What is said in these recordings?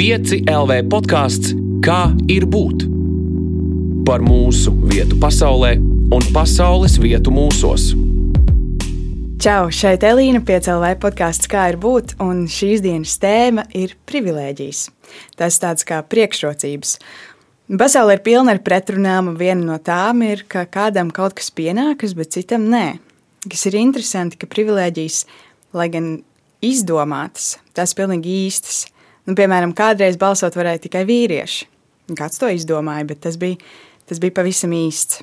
5 LV podkāsts Kā ir būt? Par mūsu vietu pasaulē un pasaules vietu mūsos. Čau, šeit Elīna Piecēlē podkāsts Kā ir būt, un šīs dienas tēma ir privilēģijas. Tas tāds kā priekšrocības. Pasaule ir pilna ar pretrunām, un viena no tām ir, ka kādam kaut kas pienākas, bet citam nē. Kas ir interesanti, ka privilēģijas, lai gan izdomātas, tās pilnīgi īstas. Nu, piemēram, kādreiz balsot varēja tikai vīrieši. Kāds to izdomāja, bet tas bija, tas bija pavisam īsts.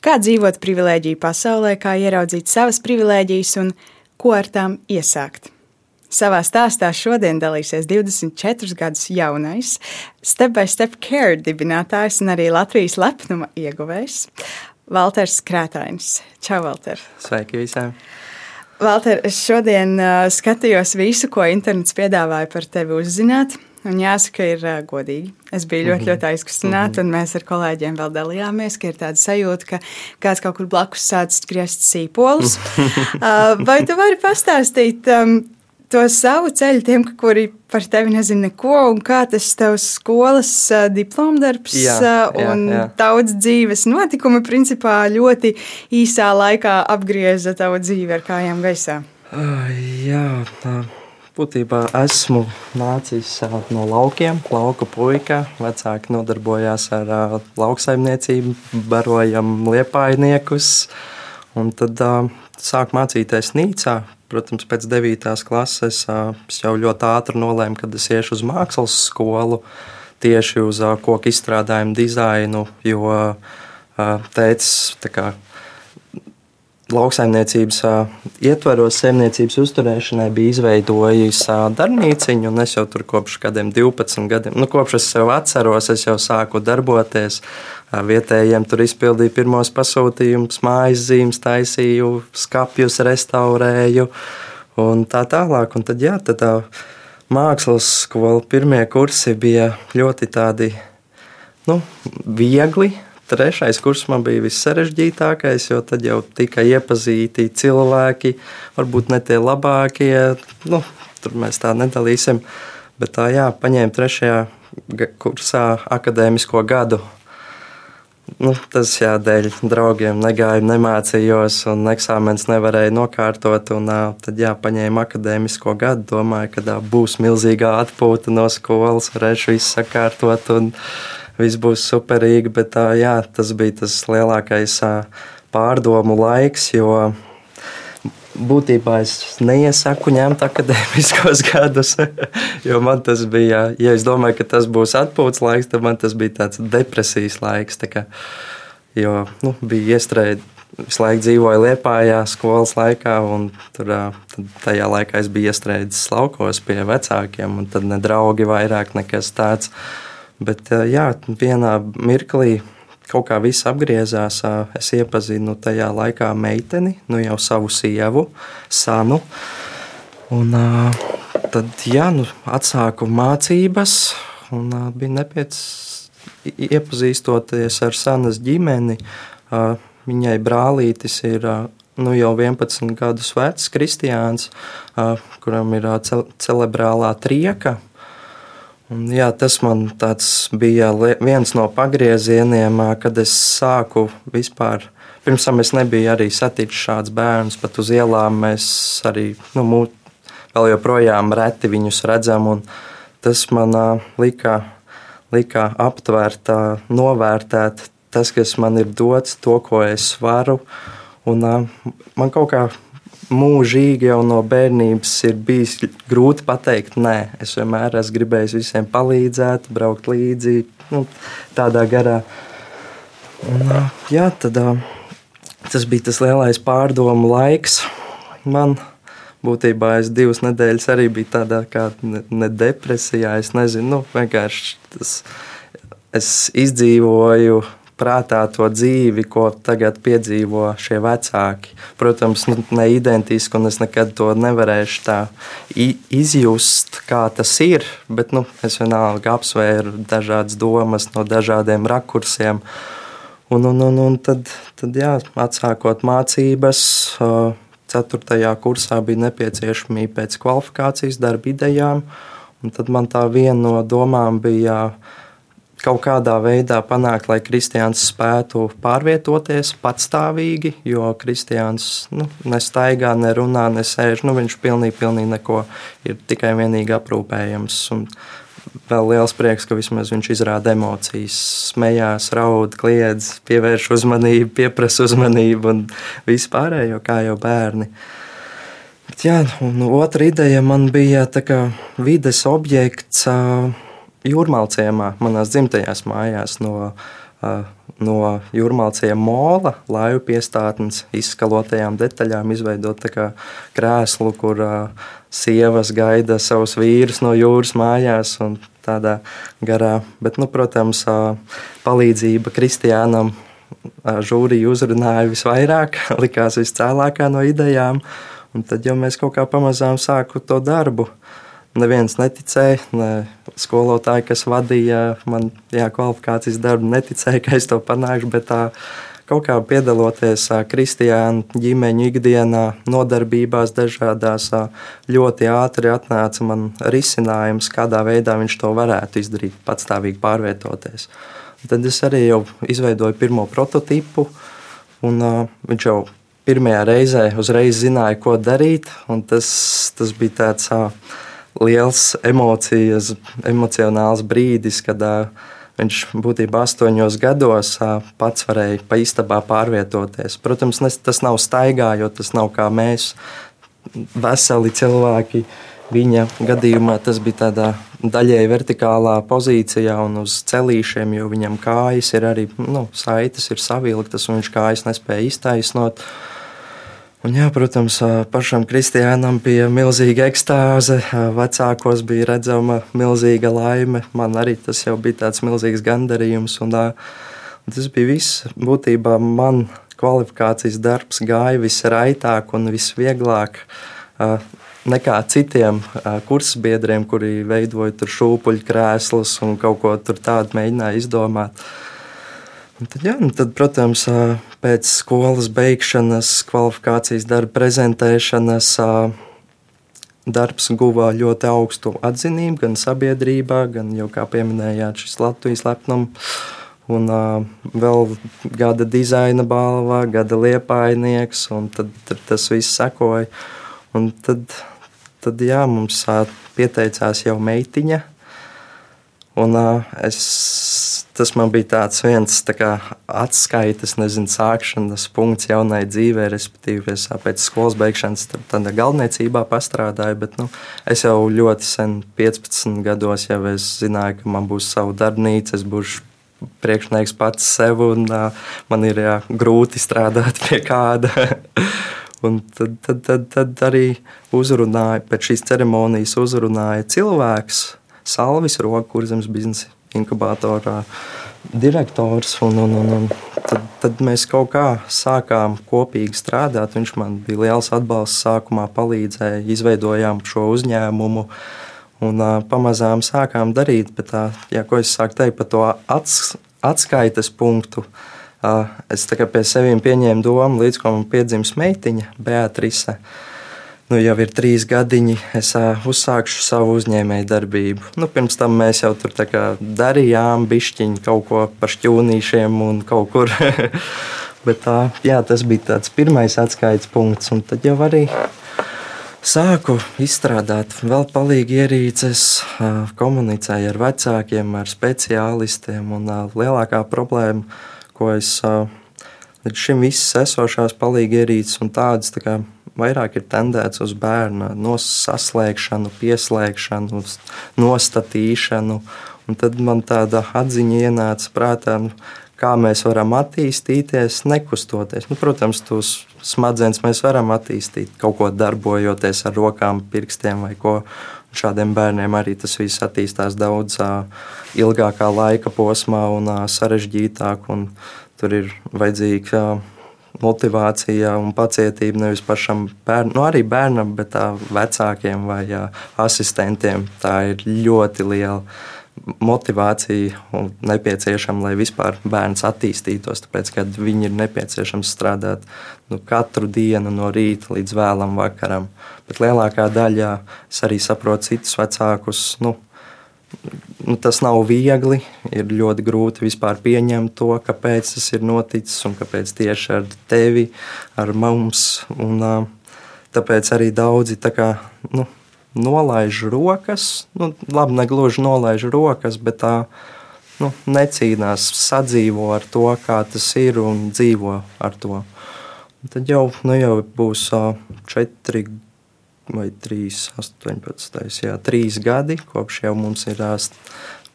Kā dzīvot privilēģiju pasaulē, kā ieraudzīt savas privilēģijas un ko ar tām iesākt? Savā stāstā šodien dalīsies 24 gadus jaunais, Step by Step Care dibinātājs un arī Latvijas lepnuma ieguvējs Valters Krētājs. Čau, Valter! Sveiki visiem! Valter, es šodien uh, skatījos visu, ko internets piedāvāja par tevi uzzināt. Un jāsaka, ir uh, godīgi. Es biju ļoti, -hmm. ļoti aizkustināta, un mēs ar kolēģiem vēl dalījāmies, ka ir tāda sajūta, ka kāds kaut kur blakus sācis griezt sīpolus. uh, vai tu vari pastāstīt, um, to savu ceļu tiem, kuri par tevi nezina neko, un kā tas tavs skolas uh, diplomdarbs Jā, jā, un jā. daudz dzīves notikumi principā ļoti īsā laikā apgrieza tavu dzīvi ar kājām gaisā. Uh, jā, tā, būtībā esmu nācis uh, no laukiem, lauka puika. Vecāki nodarbojās ar uh, lauksaimniecību, barojam liepainiekus. Un tad uh, sāk mācīties Nīcā. Protams, pēc 9. klases es jau ļoti ātri nolēmu, ka es iešu uz mākslas skolu tieši uz koku izstrādājumu dizainu, jo kā lauksaimniecības ietvaros, saimniecības uzturēšanai bija izveidojis darbnīciņu, un es jau tur kopš kādiem 12 gadiem, nu, kopš es sev atceros, es jau sāku darboties. Vietējiem tur izpildīju pirmos pasūtījumus, mājas zīmes, taisīju, skapjus, restaurēju un tā tālāk. Un tad, jā, tad tā mākslas skola pirmie kursi bija ļoti tādi nu, viegli. Trešais kurs man bija vissarežģītākais, jo tad jau tika iepazīti cilvēki, varbūt ne tie labākie. Nu, tur mēs tā nedalīsim. Bet tā, jā, paņēmu trešajā kursā akadēmisko gadu. Nu, tas jā, dēļ draugiem negāju, nemācījos, un eksāmenis nevarēja nokārtot. Un, tad, jā, paņēmu akadēmisko gadu. Domāju, ka ā, būs milzīga atpūta no skolas, varēšu visu sakārtot. Un, Viss būs superīgi, bet jā, tas bija tas lielākais pārdomu laiks, jo būtībā es neiesaku ņemt akadēmiskos gadus. jo man tas bija, ja es domāju, ka tas būs atpūtas laiks, tad man tas bija tāds depresijas laiks. Tā kā, jo nu, bija iestrēgts. Visu laiku dzīvoju Lietpājā, skolas laikā, un tur, tajā laikā es biju iestrēdzis laukos pie vecākiem, un tad ne draugi vairāk nekas tāds. Bet, ā, jā, vienā mirklī kaut kā viss apgriezās. Es iepazinu tajā laikā meiteni, nu jau savu sievu, Sanu. Un, tad, jā, nu, atsāku mācības, un bija nepieciešams iepazīstoties ar Sanas ģimeni. Viņai brālītis ir nu, jau 11 gadus vecs, Kristiāns, kuram ir ā, ce cerebrālā trieka. Un, jā, tas man bija viens no pagriezieniem, kad es sāku vispār. Pirms tam es nebiju arī saticis šādus bērnus, pat uz ielām mēs arī nu, mū, vēl joprojām reti viņus redzam. Tas man lika, lika aptvert, ā, novērtēt tas, kas man ir dots, to, ko es varu. Un, man kaut kā mūžīgi jau no bērnības ir bijis grūti pateikt, nē, es vienmēr esmu gribējis visiem palīdzēt, braukt līdzi nu, tādā garā. Un, jā, tad, tas bija tas lielais pārdomu laiks. Man būtībā es divas nedēļas arī biju tādā kā ne, ne depresijā. Es nezinu, nu, vienkārši tas, es izdzīvoju prātā to dzīvi, ko tagad piedzīvo šie vecāki. Protams, nu, ne identiski, un es nekad to nevarēšu tā izjust, kā tas ir. Bet nu, es vienalga apsvēru dažādas domas no dažādiem rakursiem. Un, un, un, un tad, tad jā, atsākot mācības, ceturtajā kursā bija nepieciešamība pēc kvalifikācijas darba idejām. Un tad man tā viena no domām bija kaut kādā veidā panākt, lai kristiāns spētu pārvietoties patstāvīgi, jo kristiāns nu, nestaigā, nerunā, nesēž. Nu, viņš pilnīgi, pilnīgi neko ir tikai vienīgi aprūpējams. Un vēl liels prieks, ka vismaz viņš izrāda emocijas, smējās, raud, kliedz, pievērš uzmanību, pieprasa uzmanību un vispārējo, kā jau bērni. Bet, jā, un otra ideja man bija vides objekts. Uh, Jūrmālciemā, manās dzimtajās mājās, no, no jūrmālciema mola, laivu piestātnes izskalotajām detaļām izveidot krēslu, kur sievas gaida savus vīrus no jūras mājās un tādā garā. Bet, nu, protams, palīdzība Kristiānam žūrija uzrunāja visvairāk, likās viscēlākā no idejām. Un tad jau mēs kaut kā pamazām sāku to darbu neviens neticēja. Ne skolotāji, kas vadīja man jā, kvalifikācijas darbu, neticēja, ka es to panākšu. Bet tā kaut kā piedaloties kristiāņu ģimeņu ikdienā, nodarbībās dažādās, ļoti ātri atnāca man risinājums, kādā veidā viņš to varētu izdarīt, patstāvīgi pārvietoties. Tad es arī jau izveidoju pirmo prototipu, un uh, viņš jau pirmajā reizē uzreiz zināja, ko darīt. Tas, tas bija tāds uh, liels emocijas, emocionāls brīdis, kad viņš būtībā astoņos gados pats varēja pa istabā pārvietoties. Protams, tas nav staigājot, tas nav kā mēs, veseli cilvēki. Viņa gadījumā tas bija tādā daļēji vertikālā pozīcijā un uz celīšiem, jo viņam kājas ir arī nu, saites, ir savilktas, un viņš kājas nespēja iztaisnot. Uh, Un, jā, protams, pašam Kristiānam bija milzīga ekstāze. Vecākos bija redzama milzīga laime. Man arī tas bija tāds milzīgs gandarījums. Un, un tas bija viss. Būtībā man kvalifikācijas darbs gāja visraitāk un visvieglāk nekā citiem kursbiedriem, kuri veidoja šūpuļu krēslus un kaut ko tādu mēģināja izdomāt. Un tad, jā, tad, protams, pēc skolas beigšanas, kvalifikācijas darba prezentēšanas, darbs guva ļoti augstu atzinību gan sabiedrībā, gan jau kā pieminējāt, šis Latvijas lepnums. Un uh, vēl gada dizaina balva, gada liepainieks, un tad, tad tas viss sekoja. Un tad, tad jā, mums uh, pieteicās jau meitiņa, Un, uh, es, tas man bija tāds viens tā kā, atskaites, nezinu, sākšanas punkts jaunai dzīvē, respektīvi, es pēc skolas beigšanas tādā galvniecībā pastrādāju, bet nu, es jau ļoti sen, 15 gados, jau zināju, ka man būs sava darbnīca, es būšu priekšnieks pats sev, un uh, man ir jā, grūti strādāt pie kāda. Un tad, tad, tad, tad arī uzrunāja, pēc šīs ceremonijas uzrunāja cilvēks, Salvis Roka, kurzemes biznesa inkubatorā direktors. Un, un, un, un tad, tad mēs kaut kā sākām kopīgi strādāt. Viņš man bija liels atbalsts sākumā, palīdzēja, izveidojām šo uzņēmumu. Un uh, pamazām sākām darīt, bet tā, jā, ko es sāku teikt par to ats, atskaites punktu. Uh, es pie sevis pieņēmu domu, līdz ko man piedzimst meitiņa, Beatrice. Uh, nu, jau ir trīs gadiņi, es uh, uzsākšu savu uzņēmēju darbību. Nu, pirms tam mēs jau tur darījām, bišķiņu kaut ko par šķūnīšiem un kaut kur. Bet tā, jā, tas bija tāds pirmais atskaites punkts, un tad jau arī sāku izstrādāt vēl palīgi ierīces, komunicēju ar vecākiem, ar speciālistiem. Un lielākā problēma, ko es līdz šim visas esošās palīgi ierīces un tādas tā kā vairāk ir tendēts uz bērna saslēgšanu, pieslēgšanu, nostatīšanu. Un tad man tāda atziņa ienāca prātā, nu, kā mēs varam attīstīties, nekustoties. Nu, protams, tos smadzenes mēs varam attīstīt, kaut ko darbojoties ar rokām, pirkstiem vai ko. Šādiem bērniem arī tas viss attīstās daudz ilgākā laika posmā un sarežģītāk. Un tur ir vajadzīga motivācija un pacietība nevis pašam bērnam, nu arī bērnam, bet tā vecākiem vai jā, asistentiem. Tā ir ļoti liela. motivācija nepieciešama, lai vispār bērns attīstītos. Tāpēc, kad viņi ir nepieciešams strādāt nu, katru dienu no rīta līdz vēlam vakaram. Bet lielākā daļa es arī saprotu citus vecākus. Nu, nu, tas nav viegli. Ir ļoti grūti vispār pieņemt to, kāpēc tas ir noticis un kāpēc tieši ar tevi, ar mums. Un, tāpēc arī daudzi tā kā, nu, nolaiž rokas. Nu, labi, ne gluži nolaiž rokas, bet tā nu, necīnās, sadzīvo ar to, kā tas ir un dzīvo ar to. Un tad jau, nu, jau būs četri vai trīs, 18, jā, trīs gadi, kopš jau mums ir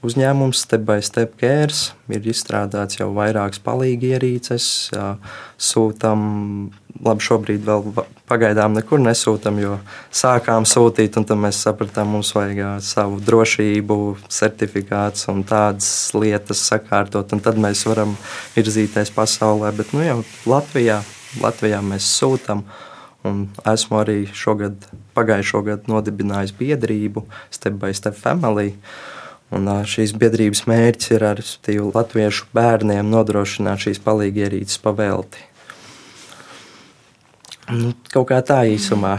uzņēmums Step by Step Cares. Ir izstrādāts jau vairākas palīgi ierīces, sūtām labi, šobrīd vēl pagaidām nekur nesūtām, jo sākām sūtīt, un tad mēs sapratām, mums vajag savu drošību, certifikāts un tādas lietas sakārtot, un tad mēs varam virzīties pasaulē. Bet nu, jau Latvijā, Latvijā mēs sūtām. Un esmu arī šogad, pagājušo gadu nodibinājis biedrību Step by Step Family. Un šīs biedrības mērķis ir ar latviešu bērniem nodrošināt šīs palīgierīces pavēlti. Nu, kaut kā tā īsumā.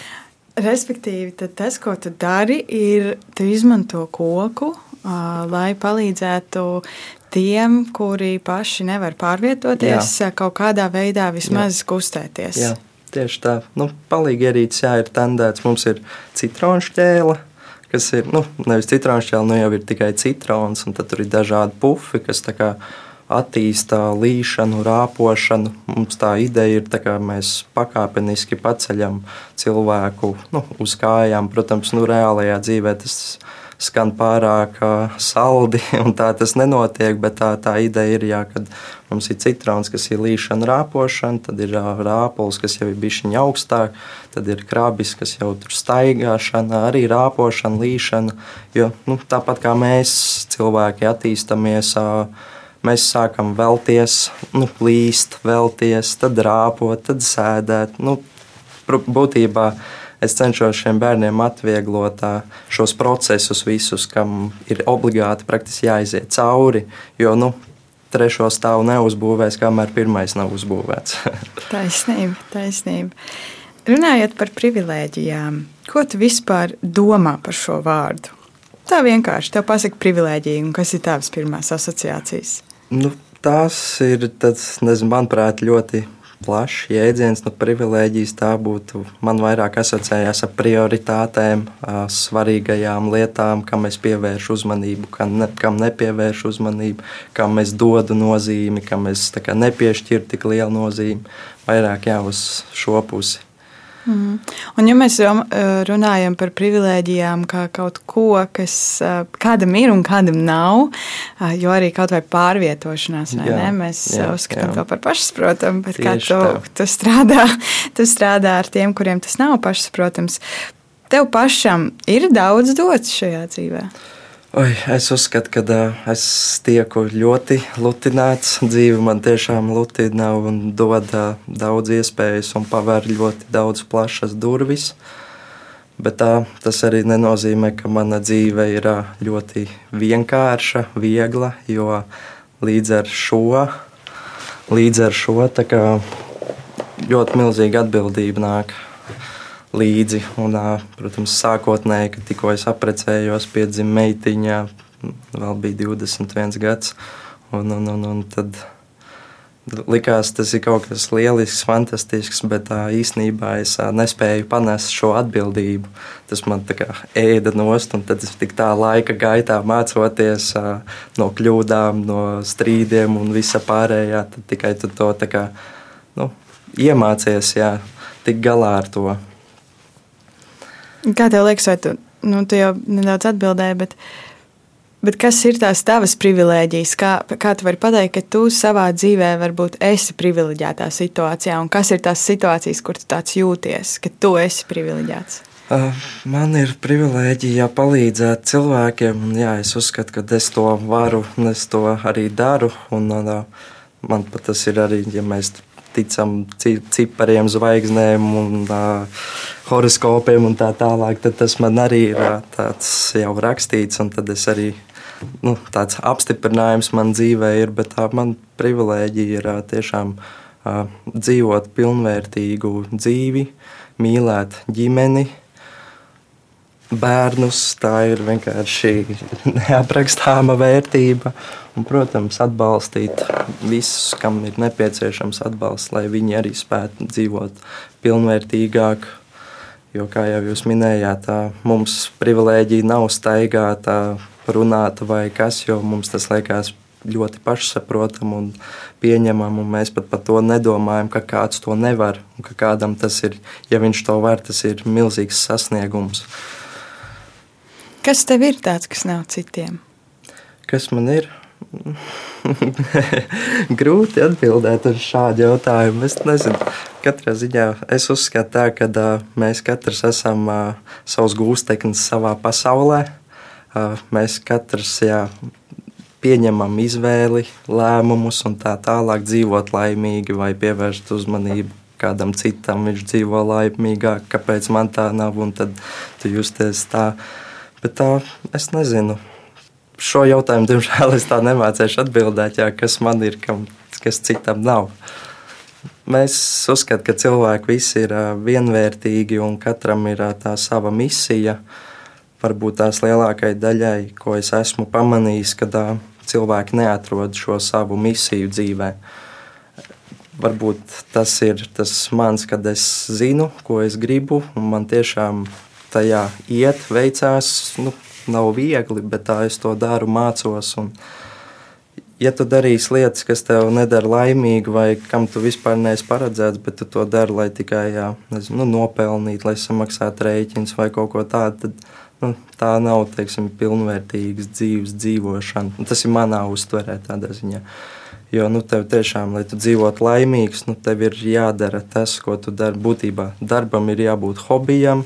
Respektīvi, tas, ko tu dari, ir, tu izmanto koku, lai palīdzētu tiem, kuri paši nevar pārvietoties, Jā. kaut kādā veidā vismaz Jā. kustēties. Jā, tieši tā. Nu, palīgi ierīces, jā, ir tendēts. Mums ir citronu šķēle, kas ir, nu, nevis citronu šķēle, nu jau ir tikai citrons, un tad tur ir dažādi pufi, kas tā kā attīsta līšanu, rāpošanu. Mums tā ideja ir, ka mēs pakāpeniski paceļam cilvēku nu, uz kājām. Protams, nu, reālajā dzīvē tas skan pārāk saldi, un tā tas nenotiek. Bet tā, tā ideja ir, jā, kad mums ir citrons, kas ir līšana, rāpošana, tad ir rāpulis, kas jau ir bijis augstāk, tad ir krabis, kas jau tur staigāšana, arī rāpošana, līšana. Jo nu, tāpat kā mēs cilvēki attīstāmies. Uh, mēs sākam vēlties, nu, plīst, vēlties, tad rāpot, tad sēdēt. Nu, būtībā es cenšos šiem bērniem atvieglot šos procesus, visus, kam ir obligāti praktiski jāiziet cauri. Jo, nu, Trešo stāvu neuzbūvēs, kamēr pirmais nav uzbūvēts. taisnība, taisnība. Runājot par privilēģijām, ko tu vispār domā par šo vārdu? Tā vienkārši te pasaka privilēģija, un kas ir tavas pirmās asociācijas? Nu, tās ir, tāds, nezinu, manuprāt, ļoti plašs jēdziens, nu, privilēģijas. Tā būtu man vairāk asociējās ar prioritātēm, svarīgajām lietām, kam es pievēršu uzmanību, kam, ne, kam nepievēršu uzmanību, kam es dodu nozīmi, kam es kā, nepiešķiru tik lielu nozīmi. Vairāk jau uz šo pusi. Mm. Un, ja mēs runājam par privilēģijām, kā kaut ko, kas kādam ir un kādam nav, jo arī kaut vai pārvietošanās, vai jā, ne? Mēs jā, uzskatām jā. to par pašsaprotamu, bet Tieši kā tu, tu, strādā, tu strādā ar tiem, kuriem tas nav pašsaprotams, tev pašam ir daudz dots šajā dzīvēm. Oi, es uzskatu, ka uh, es tieku ļoti lutināts. Dzīve man tiešām lutina un dod uh, daudz iespējas un paver ļoti daudz plašas durvis. Bet uh, tas arī nenozīmē, ka mana dzīve ir uh, ļoti vienkārša, viegla, jo līdz ar šo, līdz ar šo kā, ļoti milzīga atbildība nāk līdzi. Un, protams, sākotnēji, kad tikko es apprecējos, piedzima meitiņa, vēl bija 21 gads. Un, un, un, un tad likās, tas ir kaut kas lielisks, fantastisks, bet tā, īsnībā es nespēju panest šo atbildību. Tas man kā, ēda nost, un tad es tik tā laika gaitā mācoties no kļūdām, no strīdiem un visa pārējā. Tad tikai tu to kā, nu, iemācies, jā, tik galā ar to. Kā tev liekas, vai tu, nu, tu jau nedaudz atbildēji, bet, bet kas ir tās tavas privilēģijas? Kā, kā tu vari pateikt, ka tu savā dzīvē varbūt esi privileģētā situācijā, un kas ir tās situācijas, kur tu tāds jūties, ka tu esi privileģēts? Uh, man ir privilēģija palīdzēt cilvēkiem, un jā, es uzskatu, ka es to varu, un es to arī daru. Un, uh, man pat tas ir arī, ja mēs ticam cipariem, zvaigznēm un uh, horoskopiem un tā tālāk, tad tas man arī ir uh, tāds jau rakstīts, un tad es arī nu, tāds apstiprinājums man dzīvē ir, bet tā man privilēģija ir tiešām dzīvot pilnvērtīgu dzīvi, mīlēt ģimeni, bērnus. Tā ir vienkārši neaprakstāma vērtība. Un, protams, atbalstīt visus, kam ir nepieciešams atbalsts, lai viņi arī spētu dzīvot pilnvērtīgāk. Jo, kā jau jūs minējāt, tā, mums privilēģija nav staigāta, runāta vai kas, jo mums tas liekas ļoti pašsaprotami un pieņemami. Un mēs pat par to nedomājam, ka kāds to nevar. Ka kādam tas ir, ja viņš to var, tas ir milzīgs sasniegums. Kas tev ir tāds, kas nav citiem? Kas man ir? Grūti atbildēt uz šādu jautājumu. Es nezinu, katrā ziņā es uzskatu, tā, ka uh, mēs katrs esam uh, savs gūsteknis savā pasaulē. Uh, mēs katrs jā, pieņemam izvēli, lēmumus un tā tālāk dzīvot laimīgi vai pievērst uzmanību kādam citam. Viņš dzīvo laimīgāk, kāpēc man tā nav, un tad tu justies tā. Bet tā, es nezinu. Šo jautājumu, diemžēl, es tā nemācīšu atbildēt, jā, kas man ir, kam, kas citam nav. Mēs uzskatām, ka cilvēki visi ir vienvērtīgi un katram ir tā sava misija. Varbūt tās lielākajai daļai, ko es esmu pamanījis, kad cilvēki neatrod šo savu misiju dzīvē. Varbūt tas ir tas mans, kad es zinu, ko es gribu, un man tiešām tajā iet, veicās. Nu, nav viegli, bet tā es to daru, mācos. Un, ja tu darīsi lietas, kas tev nedara laimīgu, vai kam tu vispār neesi paredzēts, bet tu to dari, lai tikai jā, nezinu, nu, nopelnītu, lai samaksātu rēķinus vai kaut ko tādu, tad nu, tā nav teiksim, pilnvērtīgas dzīves dzīvošana. Un tas ir manā uztverē, tādā ziņā. Jo nu, tev tiešām, lai tu dzīvotu laimīgs, nu, tev ir jādara tas, ko tu dari. Būtībā darbam ir jābūt hobijam.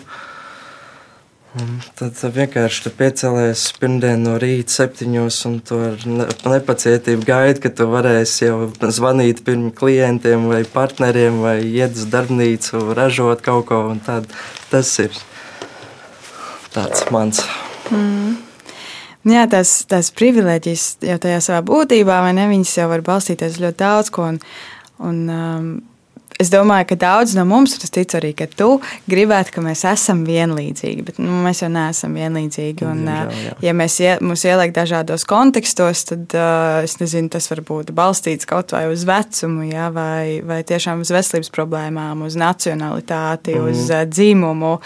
Un tad vienkārši piecēlies pirmdien no rīta, septiņos, un tu ar nepacietību gaidi, ka tu varēsi jau zvanīt pirmiem klientiem vai partneriem, vai iet uz darbnīcu, ražot kaut ko. Tad, tas ir tāds mans. Mm. Jā, tās, tās privilēģijas jau tajā savā būtībā, vai ne? Viņas jau var balstīties ļoti daudz ko. Un, un, um, es domāju, ka daudz no mums, un es ticu arī, ka tu gribētu, ka mēs esam vienlīdzīgi, bet nu, mēs jau neesam vienlīdzīgi. Un, Diemžēl, jā. ja mēs ie, mūs ieliek dažādos kontekstos, tad es nezinu, tas var būt balstīts kaut vai uz vecumu, jā, vai, vai tiešām uz veselības problēmām, uz nacionalitāti, mm. uz dzimumu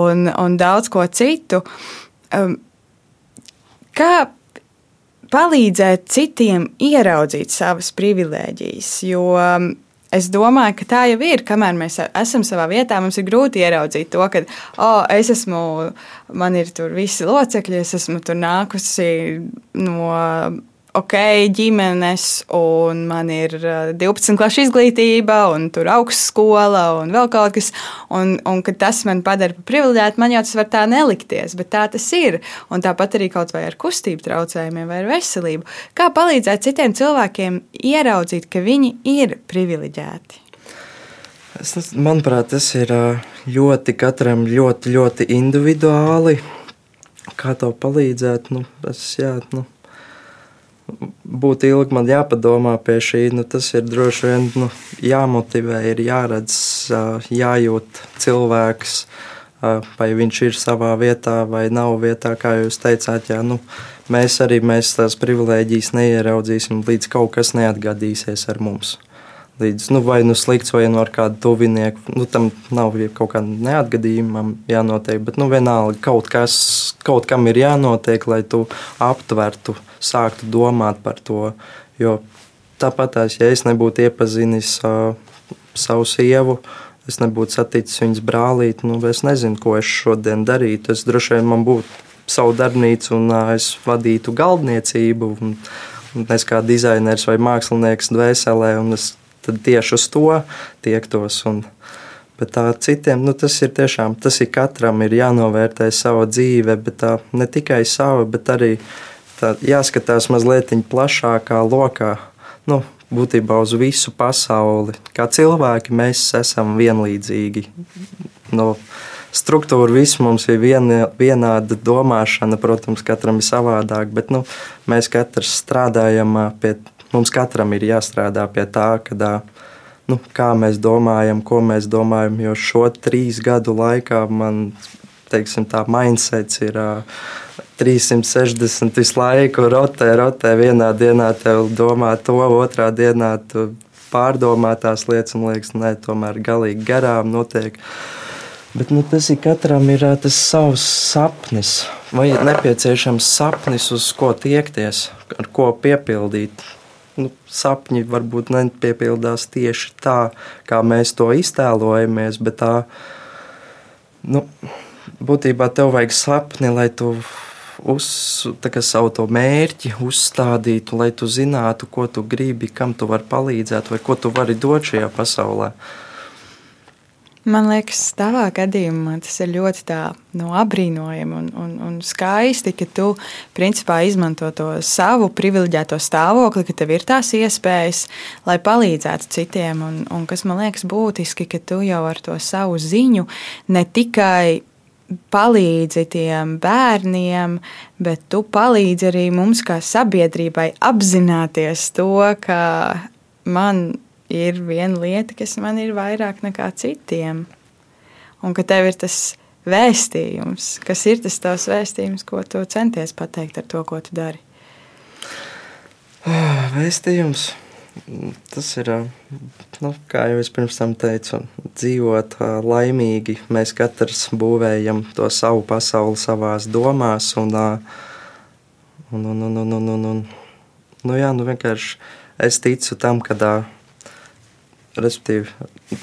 un, un daudz ko citu. Kā palīdzēt citiem ieraudzīt savas privilēģijas? Jo Es domāju, ka tā jau ir. Kamēr mēs esam savā vietā, mums ir grūti ieraudzīt to, ka oh, es esmu, man ir tur visi locekļi, es esmu tur nākusi no ok, ģimenes, un man ir 12 uh, klases izglītība, un tur augstskola, un vēl kaut kas, un, un ka tas man padara par privileģētu, man jau tas var tā nelikties, bet tā tas ir. Un tāpat arī kaut vai ar kustību traucējumiem vai ar veselību. Kā palīdzēt citiem cilvēkiem ieraudzīt, ka viņi ir privileģēti? Es, manuprāt, tas ir uh, ļoti katram ļoti, ļoti individuāli. Kā to palīdzēt? Nu, es, jā, nu, būtu ilgi man jāpadomā pie šī. Nu, tas ir droši vien nu, jāmotivē, ir jāredz, jājūt cilvēks, vai viņš ir savā vietā vai nav vietā, kā jūs teicāt. Jā, nu, mēs arī mēs tās privilēģijas neieraudzīsim, līdz kaut kas neatgadīsies ar mums līdz nu, vai nu slikts, vai nu ar kādu tuvinieku. Nu, tam nav kaut kādam neatgadījumam jānotiek, bet nu, vienalga kaut, kas, kaut kam ir jānotiek, lai tu aptvertu, sāktu domāt par to. Jo tāpat, ja es nebūtu iepazinis uh, savu sievu, es nebūtu saticis viņas brālīti, nu, es nezinu, ko es šodien darītu. Es droši vien man būtu savu darbnīcu un uh, es vadītu galdniecību. Un, un es kā dizainers vai mākslinieks dvēselē, un es tad tieši uz to tiektos. Un, Bet tā citiem, nu, tas ir tiešām, tas ir katram ir jānovērtē sava dzīve, bet tā ne tikai sava, bet arī tā jāskatās mazliet plašākā lokā. Nu, būtībā uz visu pasauli. Kā cilvēki mēs esam vienlīdzīgi no struktūra, viss mums ir viena, vienāda domāšana. Protams, katram ir savādāk, bet nu, mēs katrs strādājam pie, mums katram ir jāstrādā pie tā, kad, nu, kā mēs domājam, ko mēs domājam. Jo šo trīs gadu laikā man teiksim, tā mindsets ir. 360 visu laiku rotē, rotē. Vienā dienā tev domā to, otrā dienā tu pārdomā tās lietas, un liekas, nē, tomēr galīgi garām notiek. Bet nu, tas ir katram ir tas savs sapnis, vai ir nepieciešams sapnis, uz ko tiekties, ar ko piepildīt. Nu, sapņi varbūt nepiepildās tieši tā, kā mēs to iztēlojamies, bet tā, nu, būtībā tev vajag sapni, lai tu uz savu to mērķi uzstādītu, lai tu zinātu, ko tu gribi, kam tu vari palīdzēt, vai ko tu vari dot šajā pasaulē. Man liekas, tavā gadījumā tas ir ļoti tā, nu, apbrīnojami un, un, un skaisti, ka tu principā izmanto to savu privileģēto stāvokli, ka tev ir tās iespējas, lai palīdzētu citiem. Un, un kas man liekas būtiski, ka tu jau ar to savu ziņu ne tikai palīdzi tiem bērniem, bet tu palīdzi arī mums, kā sabiedrībai, apzināties to, ka man ir viena lieta, kas man ir vairāk nekā citiem. Un ka tev ir tas vēstījums, kas ir tas tavs vēstījums, ko tu centies pateikt ar to, ko tu dari. Vēstījums tas ir, nu, kā jau es pirms tam teicu, dzīvot laimīgi. Mēs katrs būvējam to savu pasauli savās domās. Un, un, un, un, un, un, un, un, nu, jā, nu, vienkārši es ticu tam, ka. Respektīvi,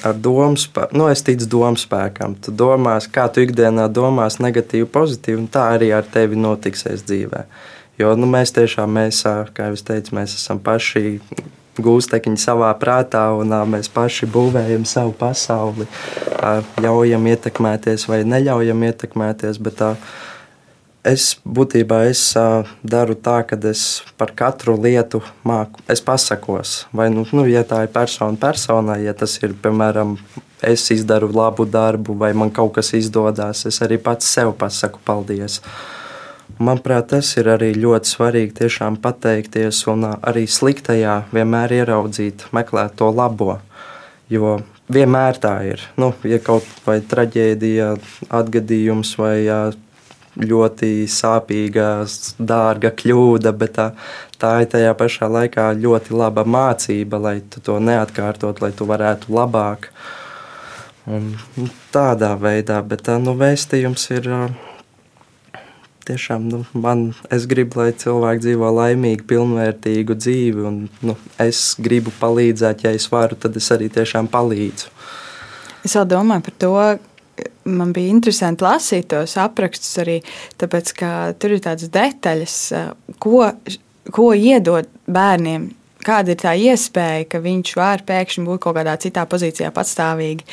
ar domu spēku, nu, es ticu domu spēkam. Tu domās, kā tu ikdienā domās, negatīvi, pozitīvi, un tā arī ar tevi notiksies dzīvē. Jo nu, mēs tiešām, mēs, kā jau es teicu, mēs esam paši gūstekņi savā prātā, un mēs paši būvējam savu pasauli, ļaujam ietekmēties vai neļaujam ietekmēties. Bet tā, es būtībā es daru tā, ka es par katru lietu māku, es pasakos. Vai, nu, nu, ja tā ir persona personai, ja tas ir, piemēram, es izdaru labu darbu, vai man kaut kas izdodas, es arī pats sev pasaku paldies. Uh, Manuprāt, tas ir arī ļoti svarīgi tiešām pateikties un arī sliktajā vienmēr ieraudzīt, meklēt to labo. Jo vienmēr tā ir. Nu, ja kaut vai traģēdija, atgadījums vai ļoti sāpīga, dārga kļūda, bet tā, tā ir tajā pašā laikā ļoti laba mācība, lai to neatkārtot, lai tu varētu labāk. Un, nu, tādā veidā, bet tā nu, vēstījums ir tiešām nu, man, es gribu, lai cilvēki dzīvo laimīgu, pilnvērtīgu dzīvi. Un, nu, es gribu palīdzēt, ja es varu, tad es arī tiešām palīdzu. Es vēl domāju par to. Man bija interesanti lasīt tos aprakstus arī, tāpēc, ka tur ir tādas detaļas, ko, ko iedod bērniem kāda ir tā iespēja, ka viņš var pēkšņi būt kaut kādā citā pozīcijā patstāvīgi.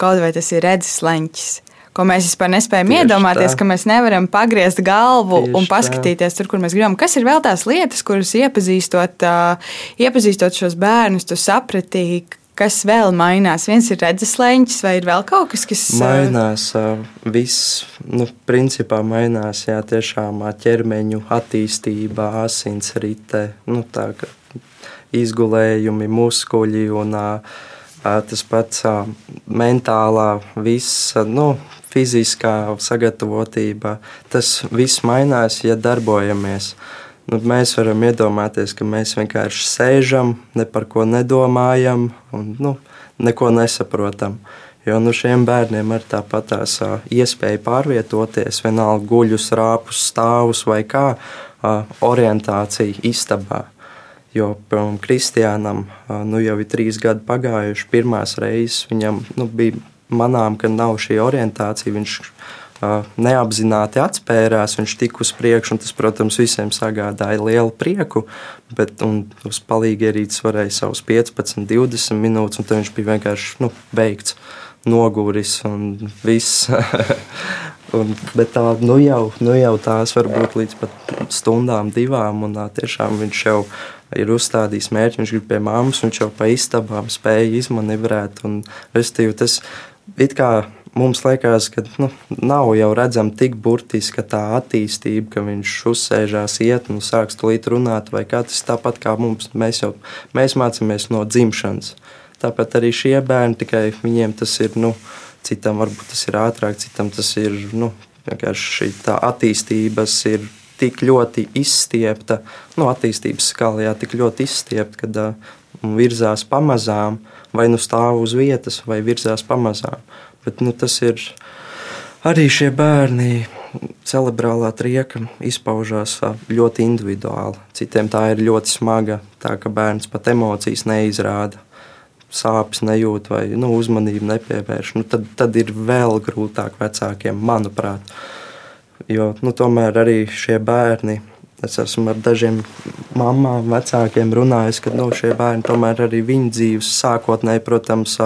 Kaut vai tas ir redzes leņķis ko mēs vispār nespējam Tieši iedomāties, tā. ka mēs nevaram pagriezt galvu Tieši un paskatīties tā. tur, kur mēs gribam. Kas ir vēl tās lietas, kuras iepazīstot, uh, iepazīstot šos bērnus, tu sapratīji, kas vēl mainās? Viens ir redzeslēņķis, vai ir vēl kaut kas, kas mainās? Viss, nu, principā mainās, jā, tiešām ķermeņu attīstība, asins rite, nu, tā kā izgulējumi, muskuļi un tas pats mentālā, viss, nu, fiziskā sagatavotība, tas viss mainās, ja darbojamies. Nu, mēs varam iedomāties, ka mēs vienkārši sēžam, ne par ko nedomājam un nu, neko nesaprotam. Jo nu, šiem bērniem ir tāpat tās iespēja pārvietoties, vienalga guļus, rāpus, stāvus vai kā orientācija istabā. Jo um, Kristiānam nu, jau ir trīs gadi pagājuši. Pirmās reizes viņam nu, bija manām, ka nav šī orientācija. Viņš neapzināti atspērās, viņš tika uz priekšu, un tas, protams, visiem sagādāja lielu prieku. Bet uz palīgi ierīces varēja savus 15, 20 minūtes, un viņš bija vienkārši nu, beigts, noguris un viss. Un, bet tā nu jau, nu jau tās var būt līdz pat stundām, divām. Un, tiešām viņš jau ir uzstādījis mērķi, viņš grib pie māmas, viņš jau pa istabām spēja izmanevrēt. Un, tas It kā mums liekas, ka nu, nav jau redzama tik burtiska tā attīstība, ka viņš uzsēžās, iet un sāks tulīt runāt, tas tāpat kā mums. Mēs jau mēs mācāmies no dzimšanas. Tāpat arī šie bērni, tikai viņiem tas ir, nu, citam varbūt tas ir ātrāk, citam tas ir, nu, vienkārši tā attīstības ir tik ļoti izstiepta, nu, attīstības skalā tik ļoti izstiepta, kad uh, virzās pamazām, vai nu stāv uz vietas, vai virzās pamazām. Bet nu, tas ir arī šie bērni. Cerebrālā trieka izpaužās ļoti individuāli. Citiem tā ir ļoti smaga, tā ka bērns pat emocijas neizrāda, sāpes nejūt vai nu, uzmanību nepievērš. Nu, tad, tad ir vēl grūtāk vecākiem, manuprāt. Jo nu, tomēr arī šie bērni Es esmu ar dažiem mamām, vecākiem runājis, ka nu, šie bērni tomēr arī viņu dzīves sākotnēji, protams,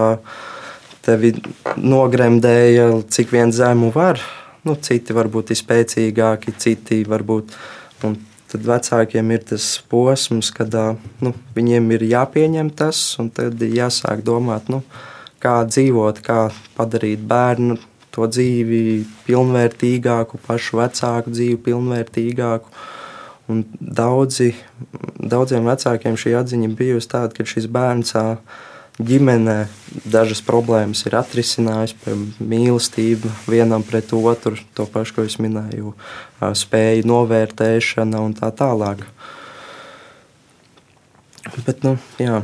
tevi nogremdēja, cik vien zemu var. Nu, citi varbūt ir spēcīgāki, citi varbūt. Un tad vecākiem ir tas posms, kad nu, viņiem ir jāpieņem tas, un tad ir jāsāk domāt, nu, kā dzīvot, kā padarīt bērnu to dzīvi pilnvērtīgāku, pašu vecāku dzīvi pilnvērtīgāku. Un daudzi, daudziem vecākiem šī atziņa bijusi tāda, ka šis bērns ģimenē dažas problēmas ir atrisinājis, piemēram, mīlestība vienam pret otru, to pašu, ko es minēju, spēju novērtēšana un tā tālāk. Bet, nu, jā.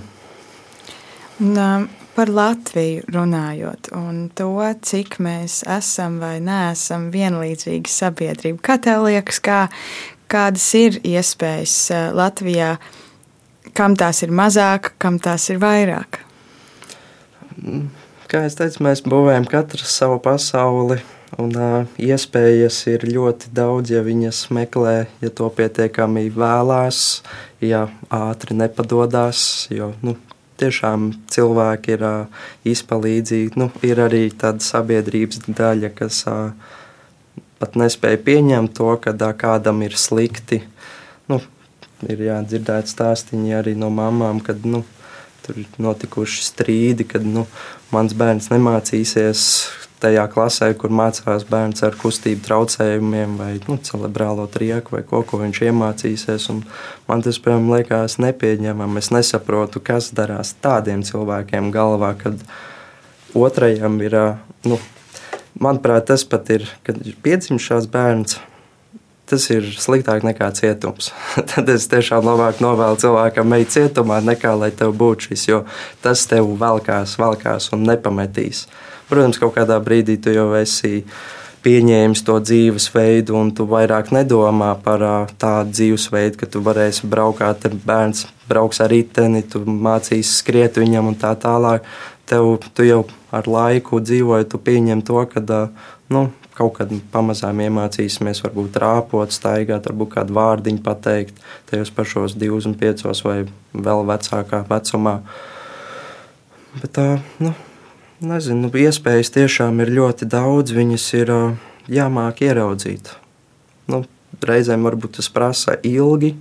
Un, par Latviju runājot, un to, cik mēs esam vai neesam vienlīdzīgi sabiedrība. Kā tev liekas, kā, kādas ir iespējas Latvijā, kam tās ir mazāk, kam tās ir vairāk? Kā jau teicu, mēs būvējam katru savu pasauli. Un, uh, iespējas ir ļoti daudz, ja viņas meklē, ja to pietiekami vēlās, ja ātri nepadodas. Jo nu, tiešām cilvēki ir uh, izpalīdzīgi. Nu, ir arī tāda sabiedrības daļa, kas uh, pat nespēja pieņemt to, ka kādam ir slikti. Nu, ir jādzirdēt stāstīņi arī no mamām, kad nu, tur ir notikuši strīdi, kad nu, mans bērns nemācīsies tajā klasē, kur mācās bērns ar kustību traucējumiem, vai nu, cerebrālo trieku, vai ko, ko viņš iemācīsies. Man tas, piemēram, liekas nepieņemami. Es nesaprotu, kas darās tādiem cilvēkiem galvā, kad otrajam ir nu, Manuprāt, tas pat ir, kad ir piedzimis šāds bērns. Tas ir sliktāk nekā cietums. Tad es tiešām labāk novēlu cilvēkam iet cietumā, nekā lai tev būtu šis, jo tas tev velkās, velkās un nepametīs. Protams, kaut kādā brīdī tu jau esi pieņēmis to dzīvesveidu, un tu vairāk nedomā par tādu dzīvesveidu, ka tu varēsi braukāt ar bērnu, brauks ar riteni, tu mācīsi skriet viņam un tā tālāk tev tu jau ar laiku dzīvoji, tu pieņem to, ka nu, kaut kad pamazām iemācīsimies, varbūt rāpot, staigāt, varbūt kādu vārdiņu pateikt, tajos pašos 25 vai vēl vecākā vecumā. Bet tā, nu, nezinu, nu, iespējas tiešām ir ļoti daudz, viņas ir jāmāk ieraudzīt. Nu, reizēm varbūt tas prasa ilgi,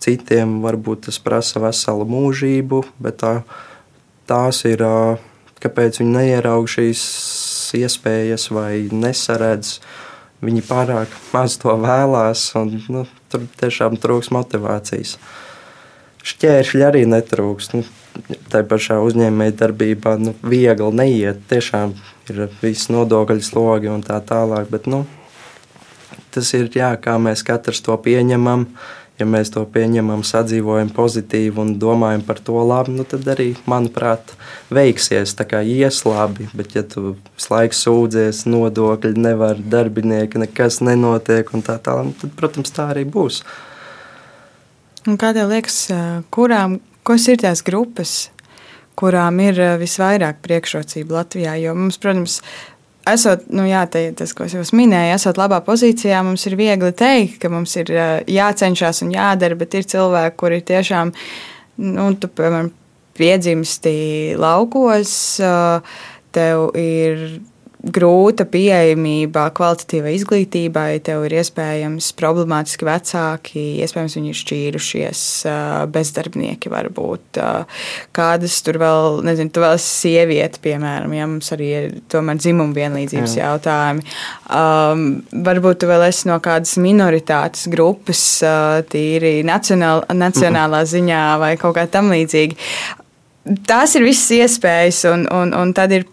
citiem varbūt tas prasa veselu mūžību, bet tā tās ir, kāpēc viņi neierauga šīs iespējas vai nesaredz. Viņi pārāk maz to vēlās, un nu, tur tiešām trūks motivācijas. Šķēršļi arī netrūks. Nu, tā pašā uzņēmējdarbībā nu, viegli neiet. Tiešām ir viss nodokļu slogi un tā tālāk. Bet, nu, tas ir jā, kā mēs katrs to pieņemam. Uh, ja mēs to pieņemam, sadzīvojam pozitīvi un domājam par to labi, nu tad arī, manuprāt, veiksies. Tā kā ies labi, bet ja tu visu laiku sūdzies, nodokļi nevar, darbinieki, nekas nenotiek un tā tālāk, nu, tad, protams, tā arī būs. Un kā tev liekas, kurām, kas ir tās grupas, kurām ir visvairāk priekšrocību Latvijā? Jo mums, protams, esot, nu jā, te, tas, ko es jau minēju, esot labā pozīcijā, mums ir viegli teikt, ka mums ir jācenšas un jādara, bet ir cilvēki, kuri tiešām, nu, tu, piemēram, piedzimsti laukos, tev ir grūta pieejamība kvalitatīvai izglītībai, tev ir iespējams problemātiski vecāki, iespējams, viņi ir šķīrušies, bezdarbnieki varbūt. Kādas tur vēl, nezinu, tu vēl esi sieviete, piemēram, ja mums arī ir tomēr dzimuma vienlīdzības Jā. jautājumi. Um, varbūt tu vēl esi no kādas minoritātes grupas, tīri nacionāl, nacionālā ziņā vai kaut kā tam līdzīgi. Tās ir visas iespējas, un, un, un tad ir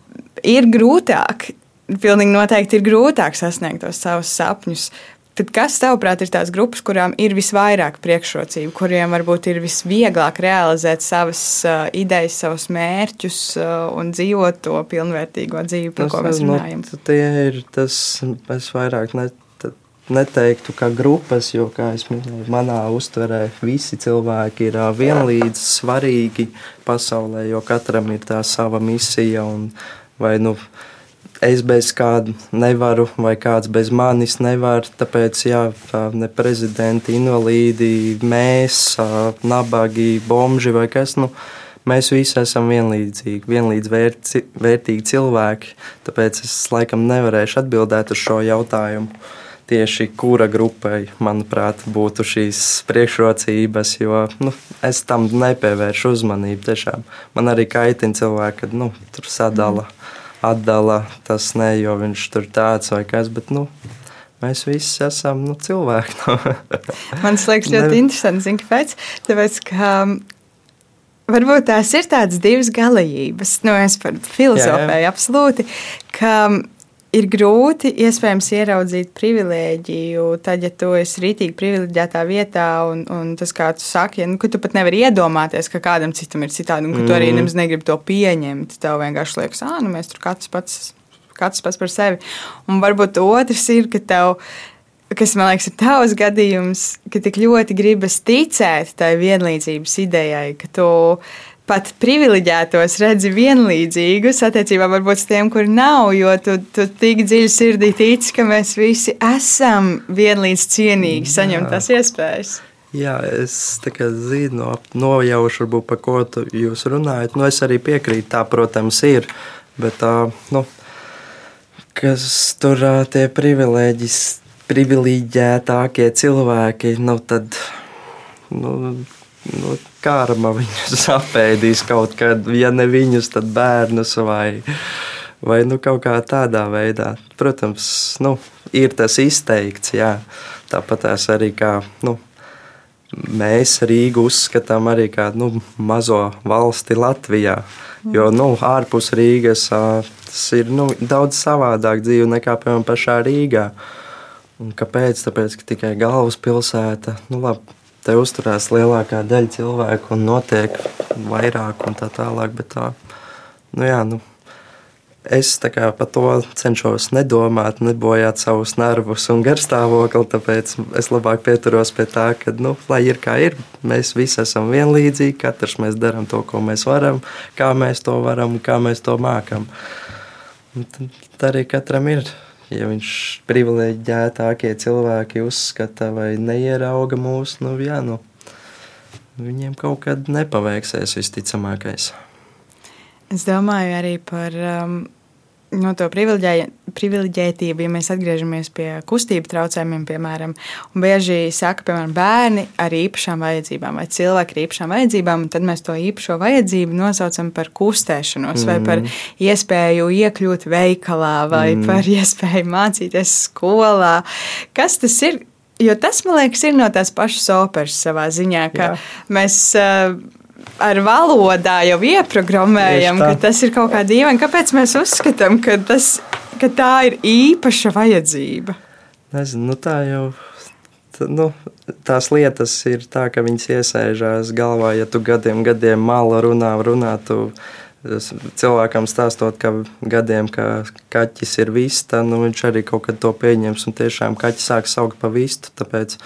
ir grūtāk. Pilnīgi noteikti ir grūtāk sasniegt tos savus sapņus. Tad kas, tavuprāt, ir tās grupas, kurām ir visvairāk priekšrocību, kuriem varbūt ir visvieglāk realizēt savas uh, idejas, savus mērķus uh, un dzīvot to pilnvērtīgo dzīvi, par ko mēs runājam? Nu, tie ir tas, es vairāk ne, neteiktu, ka grupas, jo, kā jau minēju, manā uztverē visi cilvēki ir uh, vienlīdz svarīgi pasaulē, jo katram ir tā sava misija un vai nu, es bez kāda nevaru, vai kāds bez manis nevar. Tāpēc, jā, ne prezidenti, invalīdi, mēs, nabagi, bomži vai kas. Nu, mēs visi esam vienlīdzīgi, vienlīdz vērtīgi cilvēki. Tāpēc es laikam nevarēšu atbildēt uz šo jautājumu. Tieši kura grupai, manuprāt, būtu šīs priekšrocības, jo nu, es tam nepievēršu uzmanību. Tiešām. Man arī kaitina cilvēki, kad nu, tur sadala. Mm atdala tas ne, jo viņš tur tāds vai kas, bet nu, mēs visi esam nu, cilvēki. Man liekas, ļoti ne... interesanti, zin, kāpēc. Tāpēc, ka um, varbūt tās ir tādas divas galējības, nu, es par filozofēju absolūti, ka um, ir grūti iespējams ieraudzīt privilēģiju, tad, ja tu esi rītīgi privileģētā vietā, un, un tas, kā tu saki, ja, nu, ka tu pat nevari iedomāties, ka kādam citam ir citādi, un ka mm. tu arī mm. nemaz negribi to pieņemt. Tev vienkārši liekas, ah, nu mēs tur katrs pats, katrs pats par sevi. Un varbūt otrs ir, ka tev kas man liekas, ir tavs gadījums, ka tik ļoti gribas ticēt tai vienlīdzības idejai, ka tu pat privileģētos redzi vienlīdzīgus attiecībā varbūt tiem, kur nav, jo tu, tu tik dziļi sirdī tici, ka mēs visi esam vienlīdz cienīgi saņemt tās iespējas. Jā, es zinu, nojaušu, varbūt, par ko jūs runājat. Nu, es arī piekrītu, tā, protams, ir. Bet, nu, kas tur tie privileģētākie cilvēki, nu, tad nu, nu, karma viņus apēdīs kaut kad, ja ne viņus, tad bērnus vai, vai nu, kaut kā tādā veidā. Protams, nu, ir tas izteikts, jā. Tāpat tās arī kā. Nu, Mēs Rīgu uzskatām arī kā nu, mazo valsti Latvijā. Jo nu, ārpus Rīgas tas ir nu, daudz savādāk dzīve nekā piemēram pašā Rīgā. Un kāpēc? Tāpēc, ka tikai galvaspilsēta, nu labi, te uzturās lielākā daļa cilvēku un notiek vairāk un tā tālāk. Bet tā, nu jā, nu, es par to cenšos nedomāt, nebojāt savus nervus un garstāvokli. Tāpēc es labāk pieturos pie tā, ka, nu, lai ir kā ir, mēs visi esam vienlīdzīgi, katrs mēs darām to, ko mēs varam, kā mēs to varam un kā mēs to mākam. Tad arī katram ir ja viņš privileģētākie cilvēki uzskata vai neierauga mūs, nu, jā, nu, viņiem kaut kad nepaveiksies visticamākais. Es domāju arī par um, no to privileģētību, ja mēs atgriežamies pie kustību traucējumiem, piemēram, un bieži saka, piemēram, bērni ar īpašām vajadzībām vai cilvēki ar īpašām vajadzībām, tad mēs to īpašo vajadzību nosaucam par kustēšanos mm. vai par mm. iespēju iekļūt veikalā vai mm. par iespēju mācīties skolā. Kas tas ir? Jo tas, man liekas, ir no tās pašas operas savā ziņā, ka Jā. mēs uh, ar valodā jau ieprogrammējam, ka tas ir kaut kā dīvaini. Kāpēc mēs uzskatām, ka, tas, ka tā ir īpaša vajadzība? Nezinu, nu tā jau. Nu, tās lietas ir tā, ka viņas iesēžās galvā. Ja tu gadiem, gadiem mala runā, runā, tu cilvēkam stāstot, ka gadiem, ka kaķis ir vista, nu viņš arī kaut kad to pieņems un tiešām kaķis sāk saukt par vistu. Tāpēc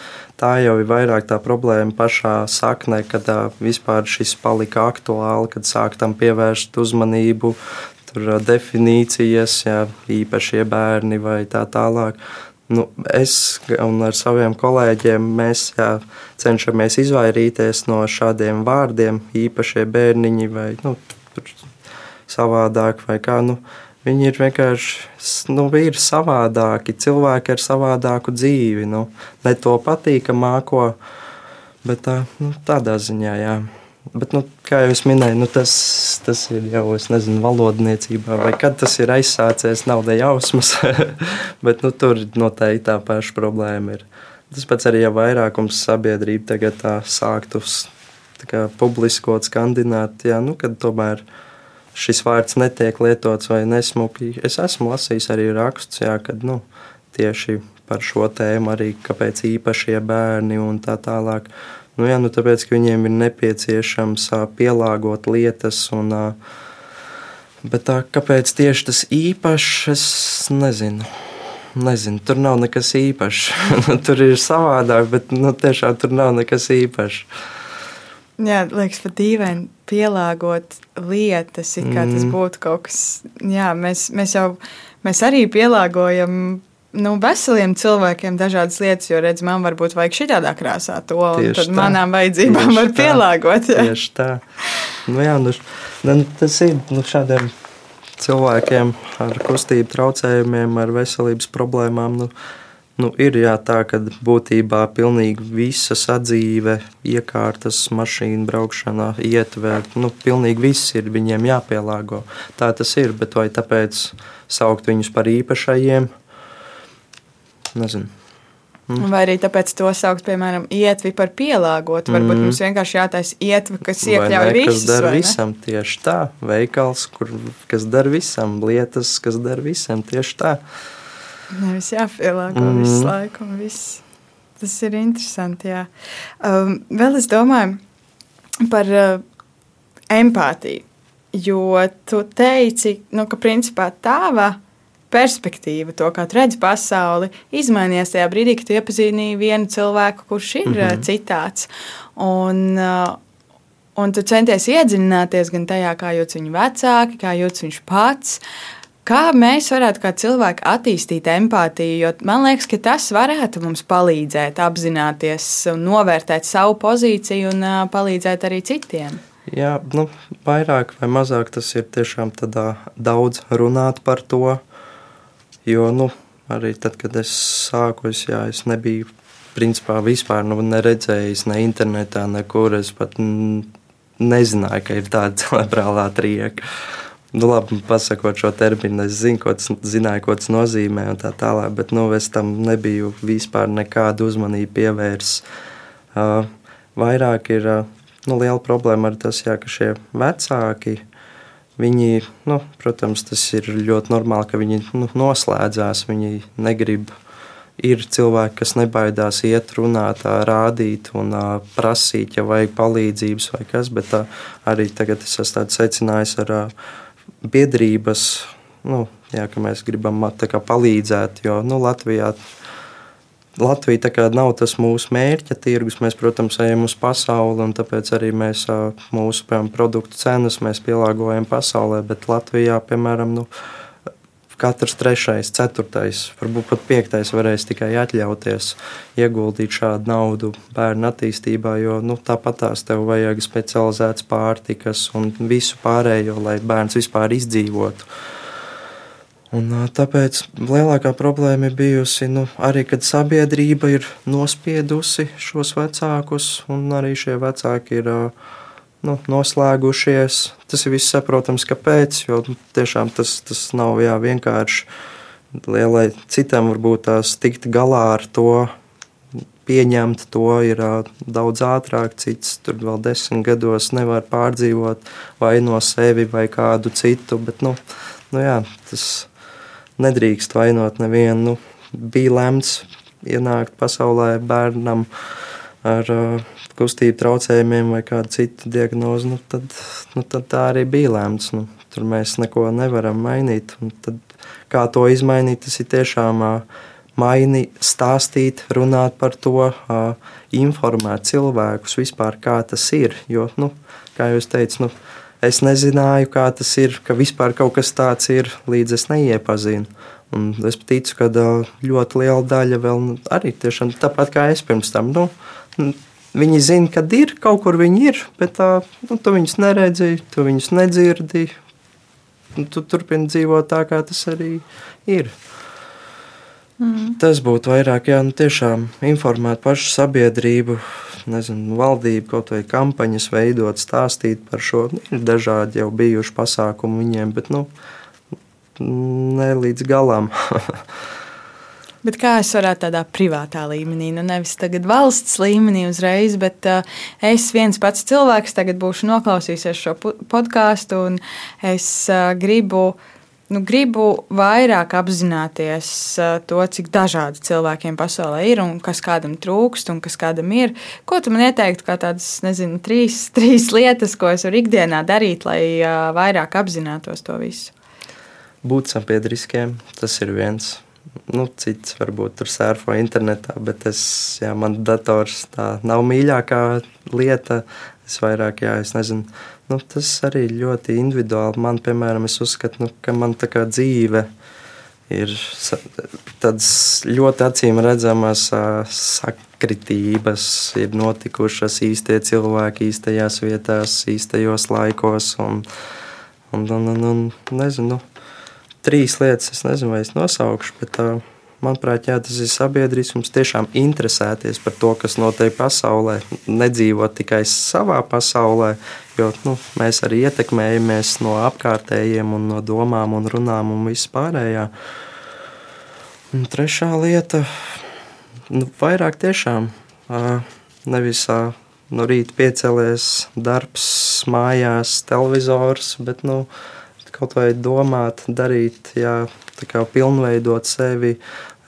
tā jau ir vairāk tā problēma pašā saknē, kad vispār šis palika aktuāli, kad sāk tam pievērst uzmanību, tur definīcijas, jā, īpašie bērni vai tā tālāk. Nu, es un ar saviem kolēģiem mēs jā, cenšamies izvairīties no šādiem vārdiem, īpašie bērniņi vai nu, savādāk vai kā. Nu, Viņi ir vienkārši nu, ir savādāki, cilvēki ar savādāku dzīvi. Nu, ne to patīkamāko, bet tā, nu, tādā ziņā, jā. Bet, nu, kā jau es minēju, nu, tas, tas ir jau nezinu, valodniecībā, vai kad tas ir aizsācies, nav ne jausmas. bet nu, tur noteikti tā paša problēma ir. Tas pats arī, ja vairākums sabiedrība tagad tā sāktu tā kā, publiskot, skandināt, jā, nu, kad tomēr šis vārds netiek lietots vai nesmuki. Es esmu lasījis arī rakstus, jā, kad nu, tieši par šo tēmu arī kāpēc īpašie bērni un tā tālāk. Nu, jā, nu, tāpēc, ka viņiem ir nepieciešams pielāgot lietas un Bet tā, kāpēc tieši tas īpašs, es nezinu. nezinu. Tur nav nekas īpašs. tur ir savādāk, bet nu, tiešām tur nav nekas īpašs. Jā, liekas, pat dīvaini pielāgot lietas, it kā mm. tas būtu kaut kas. Jā, mēs, mēs jau mēs arī pielāgojam nu, veseliem cilvēkiem dažādas lietas, jo, redz, man varbūt vajag šitādā krāsā to, un tad tā. manām vajadzībām Tieši var pielāgot. Jā. Tieši tā. Nu, jā, nu, nu, tas ir nu, šādiem cilvēkiem ar kustību traucējumiem, ar veselības problēmām. Nu, Nu, ir jā, tā, ka būtībā pilnīgi visa sadzīve, iekārtas, mašīna braukšanā, ietver, nu, pilnīgi viss ir viņiem jāpielāgo. Tā tas ir, bet vai tāpēc saukt viņus par īpašajiem? Nezinu. Mm. Vai arī tāpēc to saukt, piemēram, ietvi par pielāgotu. Varbūt mm. mums vienkārši jātaisa ietvi, kas iekļauj visus. Kas dara visam tieši tā, veikals, kur, kas dara visam, lietas, kas dara visam tieši tā. Nevis jāpielāgo mm. visu laiku. Viss. Tas ir interesanti. Jā. Um, vēl es domāju par uh, empātiju. Jo tu teici, nu, ka principā tava perspektīva, to, kā tu redzi pasauli, izmainījās tajā brīdī, kad tu iepazīstini vienu cilvēku, kurš ir mm -hmm. citāds. Un, uh, un tu centies iedziļināties gan tajā, kā jūtas viņa vecāki, kā jūtas viņš pats. Kā mēs varētu kā cilvēki attīstīt empātiju? Jo man liekas, ka tas varētu mums palīdzēt apzināties novērtēt savu pozīciju un palīdzēt arī citiem. Jā, nu, vairāk vai mazāk tas ir tiešām tādā daudz runāt par to, Jo nu, arī tad, kad es sāku, es, jā, es nebiju principā vispār nu, neredzējis ne internetā, nekur. Es pat nezināju, ka ir tāda cerebrālā trieka. Nu, labi, pasakot šo terminu, es zinu, ko tas, zināju, ko tas nozīmē un tā tālāk, bet nu, es tam nebiju vispār nekādu uzmanību pievērsis. Uh, vairāk ir uh, nu, liela problēma ar tas, jā, ka šie vecāki Viņi, nu, protams, tas ir ļoti normāli, ka viņi nu, noslēdzās, viņi negrib. Ir cilvēki, kas nebaidās iet, runāt, rādīt un uh, prasīt, ja vajag palīdzības vai kas, bet uh, arī tagad es esmu secinājis ar uh, biedrības, nu, jā, ka mēs gribam kā, palīdzēt, jo nu, Latvijā Latvija nav tas mūsu mērķa tirgus. Mēs, protams, ejam uz pasauli, un tāpēc arī mēs mūsu piemēram, produktu cenas pielāgojam pasaulē. Bet Latvijā, piemēram, nu, katrs trešais, ceturtais, varbūt pat piektais varēs tikai atļauties ieguldīt šādu naudu bērnu attīstībā, jo nu, tāpat tās tev vajag specializētas pārtikas un visu pārējo, lai bērns vispār izdzīvotu. Un, tāpēc lielākā problēma ir bijusi nu, arī, kad sabiedrība ir nospiedusi šos vecākus, un arī šie vecāki ir nu, noslēgušies. Tas ir viss saprotams, kāpēc, jo nu, tiešām tas, tas nav jā, vienkārši. Lielai citam varbūt tās tikt galā ar to, pieņemt to ir daudz ātrāk. Cits tur vēl desmit gados nevar pārdzīvot vai no sevi vai kādu citu. Bet, nu, nu jā, tas nedrīkst vainot nevienu. Nu, bija lemts ienākt pasaulē bērnam ar kustību traucējumiem vai kādu citu diagnozi, nu, tad, nu, tad tā arī bija lemts. Nu, tur mēs neko nevaram mainīt. Tad, kā to izmainīt, tas ir tiešām mainīt, stāstīt, runāt par to, informēt cilvēkus vispār, kā tas ir. Jo, nu, kā jau teicu, nu, Es nezināju, kā tas ir, ka vispār kaut kas tāds ir, līdz es neiepazinu. Un es ticu, ka ļoti liela daļa vēl nu, arī tiešām tāpat kā es pirms tam. Nu, Viņi zina, ka ir kaut kur viņi ir, bet tā, nu, tu viņus neredzi, tu viņus nedzirdi. nu, tu turpini dzīvot tā, kā tas arī ir. Mm. Tas būtu vairāk, jā, nu, tiešām informēt pašu sabiedrību, nezinu, valdību, kaut vai kampaņas veidot, stāstīt par šo. Ir dažādi jau bijuši pasākumi viņiem, bet nu, ne līdz galam. Bet kā es varētu tādā privātā līmenī, nu nevis tagad valsts līmenī uzreiz, bet uh, es viens pats cilvēks tagad būšu noklausījies šo podkāstu un es uh, gribu. Nu, gribu vairāk apzināties uh, to, cik dažādi cilvēkiem pasaulē ir un kas kādam trūkst un kas kādam ir. Ko tu man ieteiktu, kā tādas, nezinu, trīs, trīs lietas, ko es varu ikdienā darīt, lai uh, vairāk apzinātos to visu? Būt sabiedriskiem, tas ir viens nu, cits varbūt tur sērfo internetā, bet es, jā, man dators tā nav mīļākā lieta. Es vairāk, jā, es nezinu, nu, tas arī ļoti individuāli. Man, piemēram, es uzskatu, nu, ka man tā kā dzīve ir tādas ļoti acīm redzamas sakritības, ir notikušas īstie cilvēki īstajās vietās, īstajos laikos. Un, un, un, un, un nezinu, trīs lietas, es nezinu, vai es nosaukšu, bet manuprāt, jā, tas ir sabiedrisks. Tiešām interesēties par to, kas notiek pasaulē, nedzīvot tikai savā pasaulē, jo nu, mēs arī ietekmējamies no apkārtējiem, un no domām un runām un vispārējā. Un trešā lieta nu, - vairāk tiešām nevis no rīta piecēlies, darbs, mājās, televizors, bet nu, kaut vai domāt, darīt, jā, kā pilnveidot sevi,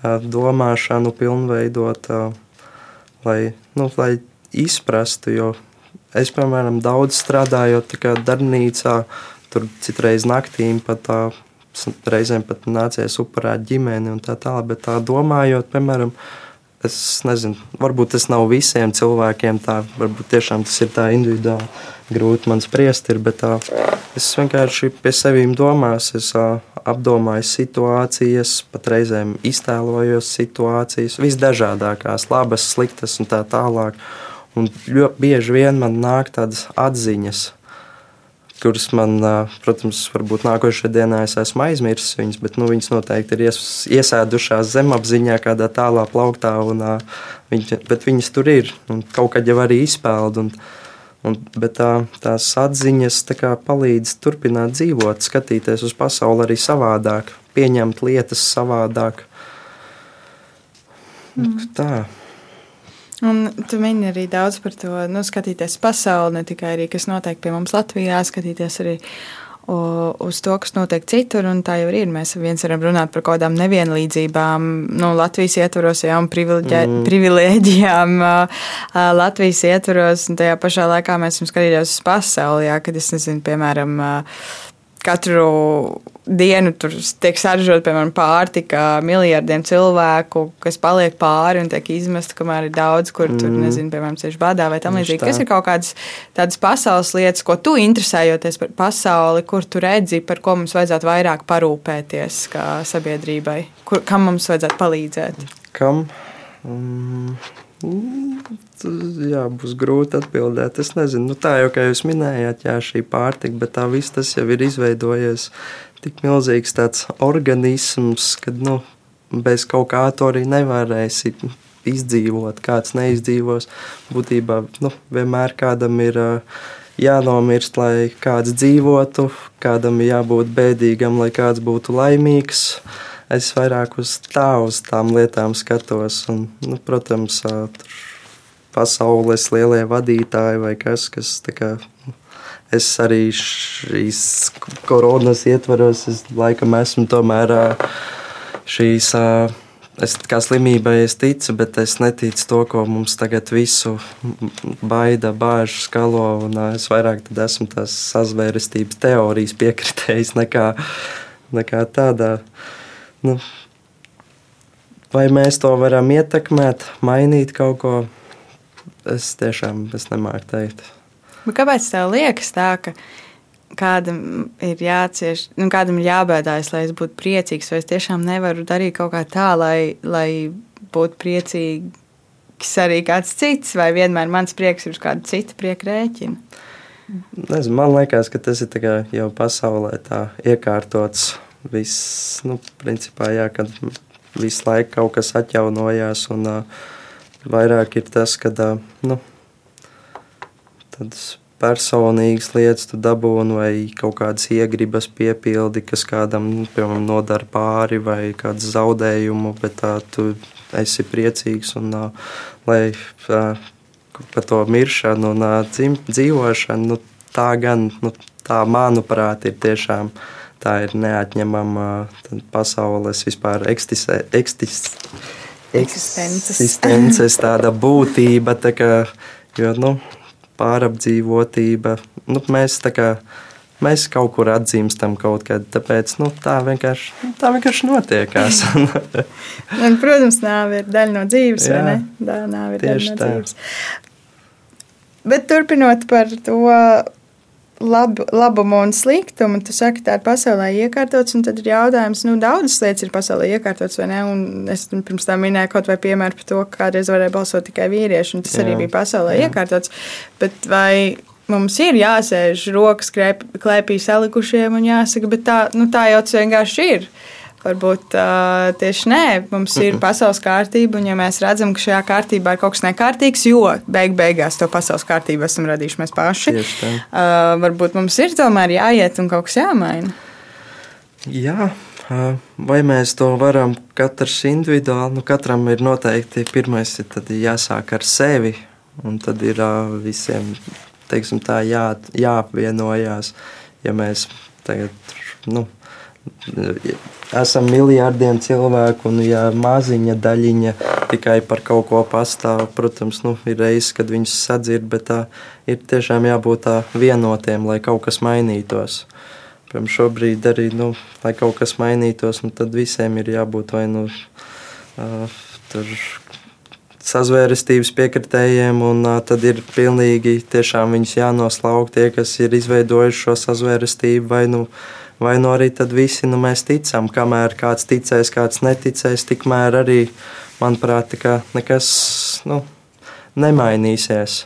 domāšanu, pilnveidot, lai, nu, lai izprastu. Jo es, piemēram, daudz strādājot darbnīcā, tur citreiz naktīm pat tā. Reizēm pat nācies upurēt ģimeni un tā tālāk, bet tā domājot, piemēram, es nezinu, varbūt tas nav visiem cilvēkiem tā, varbūt tiešām tas ir tā individuāli grūti man spriest, ir, bet tā, es vienkārši pie sevīm domās, es apdomāju situācijas, pat reizēm iztēlojos situācijas, visdažādākās, labas, sliktas un tā tālāk. Un ļoti bieži vien man nāk tādas atziņas, kuras man, protams, varbūt nākošajā dienā es esmu aizmirsis viņas, bet nu, viņas noteikti ir ies, iesēdušās zemapziņā, kādā tālā plauktā, un, viņa, bet viņas tur ir un kaut kad jau arī izpeld. Un, Un, bet tā, tās atziņas tā palīdz turpināt dzīvot, skatīties uz pasauli arī savādāk, pieņemt lietas savādāk. Mm. Tā. Un tu mini arī daudz par to, nu, skatīties pasauli, ne tikai arī kas notiek pie mums Latvijā, skatīties arī uz to, kas notiek citur. Tā jau ir. Mēs viens varam runāt par kaut kādām nevienlīdzībām, nu, Latvijas ietvaros, ja, un mm. privilēģijām Latvijas ietvaros. Un tajā pašā laikā mēs skatījušies uz pasauli, ja, kad es nezinu, piemēram, katru dienu tur tiek saražota, piemēram, pārtika miljardiem cilvēku, kas paliek pāri un tiek izmesta, kamēr ir daudz, kur mm. tur, nezinu, piemēram, ceļš badā vai tam līdzīgi. Kas ir kaut kādas tādas pasaules lietas, ko tu interesējoties par pasauli, kur tu redzi, par ko mums vajadzētu vairāk parūpēties kā sabiedrībai, kur, kam mums vajadzētu palīdzēt? Kam? Um, Jā, būs grūti atbildēt. Es nezinu, nu, tā jau kā jūs minējāt, jā, šī pārtika, bet tā viss tas jau ir izveidojies tik milzīgs tāds organisms, ka nu, bez kaut kā to arī nevarēsi izdzīvot. Kāds neizdzīvos, būtībā nu, vienmēr kādam ir jānomirst, lai kāds dzīvotu, kādam ir jābūt bēdīgam, lai kāds būtu laimīgs es vairāk uz tā, uz tām lietām skatos. Un, nu, protams, pasaules lielie vadītāji vai kas, kas kā, es arī šīs koronas ietvaros, es laikam esmu tomēr šīs. Es kā slimībai es ticu, bet es neticu to, ko mums tagad visu baida, bāž, skalo. Es vairāk esmu tās sazvērestības teorijas piekritējis nekā, nekā tādā. Nu, vai mēs to varam ietekmēt, mainīt kaut ko? Es tiešām es nemāku teikt. Bet kāpēc tev liekas tā, ka kādam ir jācieš, nu, kādam ir jābēdājas, lai es būtu priecīgs, vai es tiešām nevaru darīt kaut kā tā, lai, lai būtu priecīgs arī kāds cits, vai vienmēr mans prieks ir uz kāda cita prieka rēķina? Nezinu, man liekas, ka tas ir jau pasaulē tā iekārtots. Viss, nu, principā, jā, kad visu laiku kaut kas atjaunojās, un uh, vairāk ir tas, ka uh, nu, tādas personīgas lietas tu dabūni vai kaut kādas iegribas piepildi, kas kādam, nu, piemēram, nodara pāri vai kādu zaudējumu, bet tā tu esi priecīgs un lai par to miršanu un dzim, dzīvošanu, nu, tā gan, nu, tā manuprāt, ir tiešām tā ir neatņemama pasaules vispār ekstisē, ekstis, eksistences. eksistences tāda būtība, tā kā, jo, nu, pārapdzīvotība. Nu, mēs, kā, mēs kaut kur atzīstam kaut kad, tāpēc nu, tā, vienkārši, tā vienkārši notiekās. Un, protams, nāve ir daļa no dzīves, Jā, vai ne? Tā nāve ir daļa no tā. dzīves. Bet turpinot par to lab, labumu un sliktumu. Tu saki, tā ir pasaulē iekārtots, un tad ir jautājums, nu, daudzas lietas ir pasaulē iekārtotas, vai ne? Un es pirms tam minēju kaut vai piemēru par to, ka kādreiz varēja balsot tikai vīrieši, un tas jā, arī bija pasaulē jā. iekārtots. Bet vai mums ir jāsēž rokas klēpī salikušiem un jāsaka, bet tā, nu, tā jau tas vienkārši ir. Varbūt uh, tieši nē, mums ir pasaules kārtība, un ja mēs redzam, ka šajā kārtībā ir kaut kas nekārtīgs, jo beig beigās to pasaules kārtību esam radījuši mēs paši, uh, varbūt mums ir tomēr jāiet un kaut kas jāmaina. Jā, vai mēs to varam katrs individuāli? Nu, katram ir noteikti pirmais ir jāsāk ar sevi, un tad ir visiem teiksim, tā, jā, jāapvienojās. Ja mēs tagad, nu, esam miljardiem cilvēku, un ja maziņa daļiņa tikai par kaut ko pastāv, protams, nu, ir reizes, kad viņus sadzird, bet tā ir tiešām jābūt tā vienotiem, lai kaut kas mainītos. Piemēram, šobrīd arī, nu, lai kaut kas mainītos, nu, tad visiem ir jābūt vai nu uh, tur sazvērestības piekritējiem, un uh, tad ir pilnīgi tiešām viņus jānoslauk tie, kas ir izveidojuši šo sazvērestību vai nu. Uh, vai nu arī tad visi nu, mēs ticam, kamēr kāds ticēs, kāds neticēs, tikmēr arī, manuprāt, nekas nu, nemainīsies.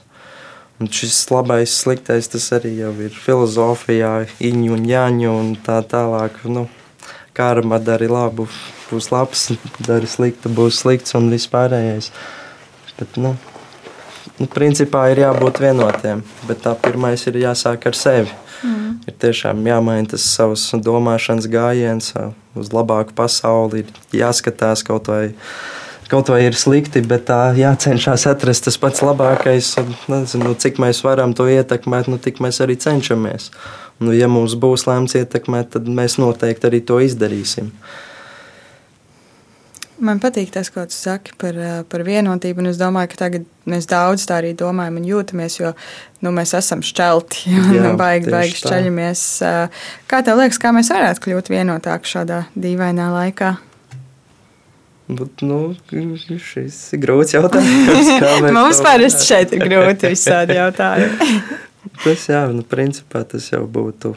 Un šis labais, sliktais, tas arī jau ir filozofijā, iņu un jāņu un tā tālāk. Nu, karma dari labu, būs labs, dari sliktu, būs slikts un vispārējais. Bet, nu, nu, principā ir jābūt vienotiem, bet tā pirmais ir jāsāk ar sevi. Mm. Ir tiešām jāmaina tas savs domāšanas gājiens uz labāku pasauli, ir jāskatās kaut vai. Kaut vai ir slikti, bet tā jācenšas atrast tas pats labākais. Nezinu, cik mēs varam to ietekmēt, nu, tik mēs arī cenšamies. Nu, ja mums būs lēmts ietekmēt, tad mēs noteikti arī to izdarīsim. Uh, Man patīk tas, ko tu saki par, eh, par vienotību. Es domāju, ka tagad mēs daudz tā arī domājam un jūtamies, jo nu, mēs esam šķelti un baigi, baigi šķeļamies. Eh, kā tev liekas, kā mēs varētu kļūt vienotāki šādā dīvainā laikā? Bet, nu, šis ir grūts jautājums. Mums parasti šeit ir grūti visādi jautājumi. tas, jā, nu, principā tas jau būtu.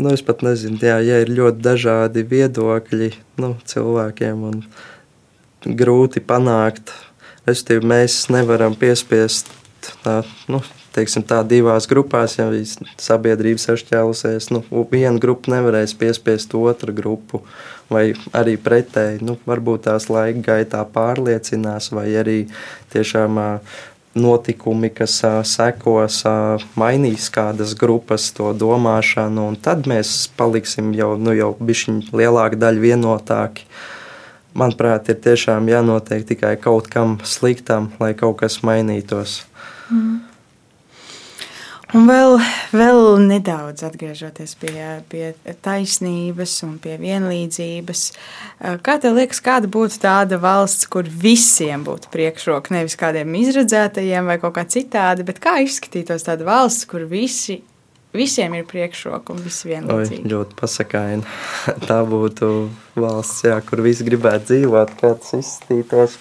Nu, es pat nezinu, jā, ja ir ļoti dažādi viedokļi nu, cilvēkiem. Un, grūti panākt. Respektīvi, mēs nevaram piespiest tā, nu, teiksim, tā divās grupās, ja sabiedrība sašķēlusies. Nu, viena grupa nevarēs piespiest otru grupu, vai arī pretēji. Nu, varbūt tās laika gaitā pārliecinās, vai arī tiešām notikumi, kas sekos, mainīs kādas grupas to domāšanu, un tad mēs paliksim jau, nu, jau bišķiņ lielāka daļa vienotāki manuprāt, ir tiešām jānotiek tikai kaut kam sliktam, lai kaut kas mainītos. Mm. Un vēl, vēl nedaudz atgriežoties pie, pie taisnības un pie vienlīdzības. Kā tev liekas, kāda būtu tāda valsts, kur visiem būtu priekšroka, nevis kādiem izredzētajiem vai kaut kā citādi, bet kā izskatītos tāda valsts, kur visi Visiem ir priekšroka un visi vienlīdzīgi. Oi, ļoti pasakaini. Tā būtu valsts, jā, kur visi gribētu dzīvot, kā tas izskatītos.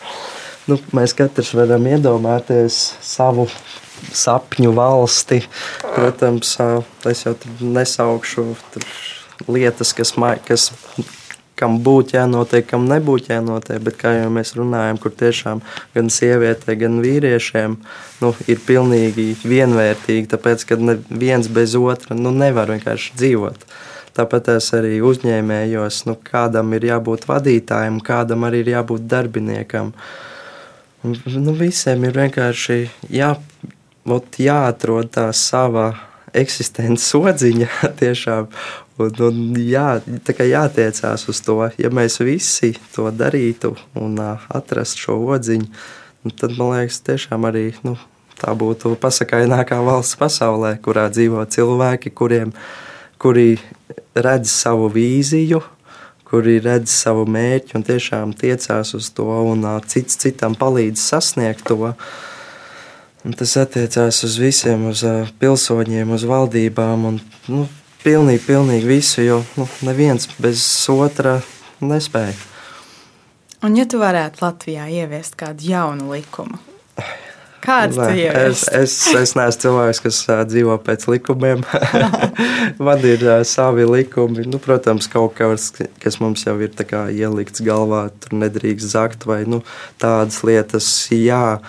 Nu, mēs katrs varam iedomāties savu sapņu valsti. Protams, es jau nesaukšu lietas, kas, kas kam būtu jānotiek, kam nebūtu jānotiek. Bet kā jau mēs runājam, kur tiešām gan sievietē, gan vīriešiem nu, ir pilnīgi vienvērtīgi, tāpēc ka viens bez otra nu, nevar vienkārši dzīvot. Tāpat arī uzņēmējos, nu, kādam ir jābūt vadītājam, kādam arī ir jābūt darbiniekam. Nu, visiem ir vienkārši jā, jāatrod tā sava eksistences sodziņa tiešām. Un, un jā, tā kā jātiecās uz to, ja mēs visi to darītu un uh, atrastu šo odziņu, nu, tad man liekas, tiešām arī nu, tā būtu pasakainākā valsts pasaulē, kurā dzīvo cilvēki, kuriem, kuri redz savu vīziju, kuri redz savu mērķi un tiešām tiecās uz to, un uh, cits citam palīdz sasniegt to. Uh, Un tas attiecās uz visiem, uz pilsoņiem, uz valdībām un nu, pilnīgi, pilnīgi visu, jo nu, neviens bez otra nespēja. Un, ja tu varētu Latvijā ieviest kādu jaunu likumu, kāds Nē, es, es, es neesmu cilvēks, kas dzīvo pēc likumiem. Man ir savi likumi. Nu, protams, kaut kas, kas mums jau ir ielikts galvā, tur nedrīkst zakt vai nu, tādas lietas, jā,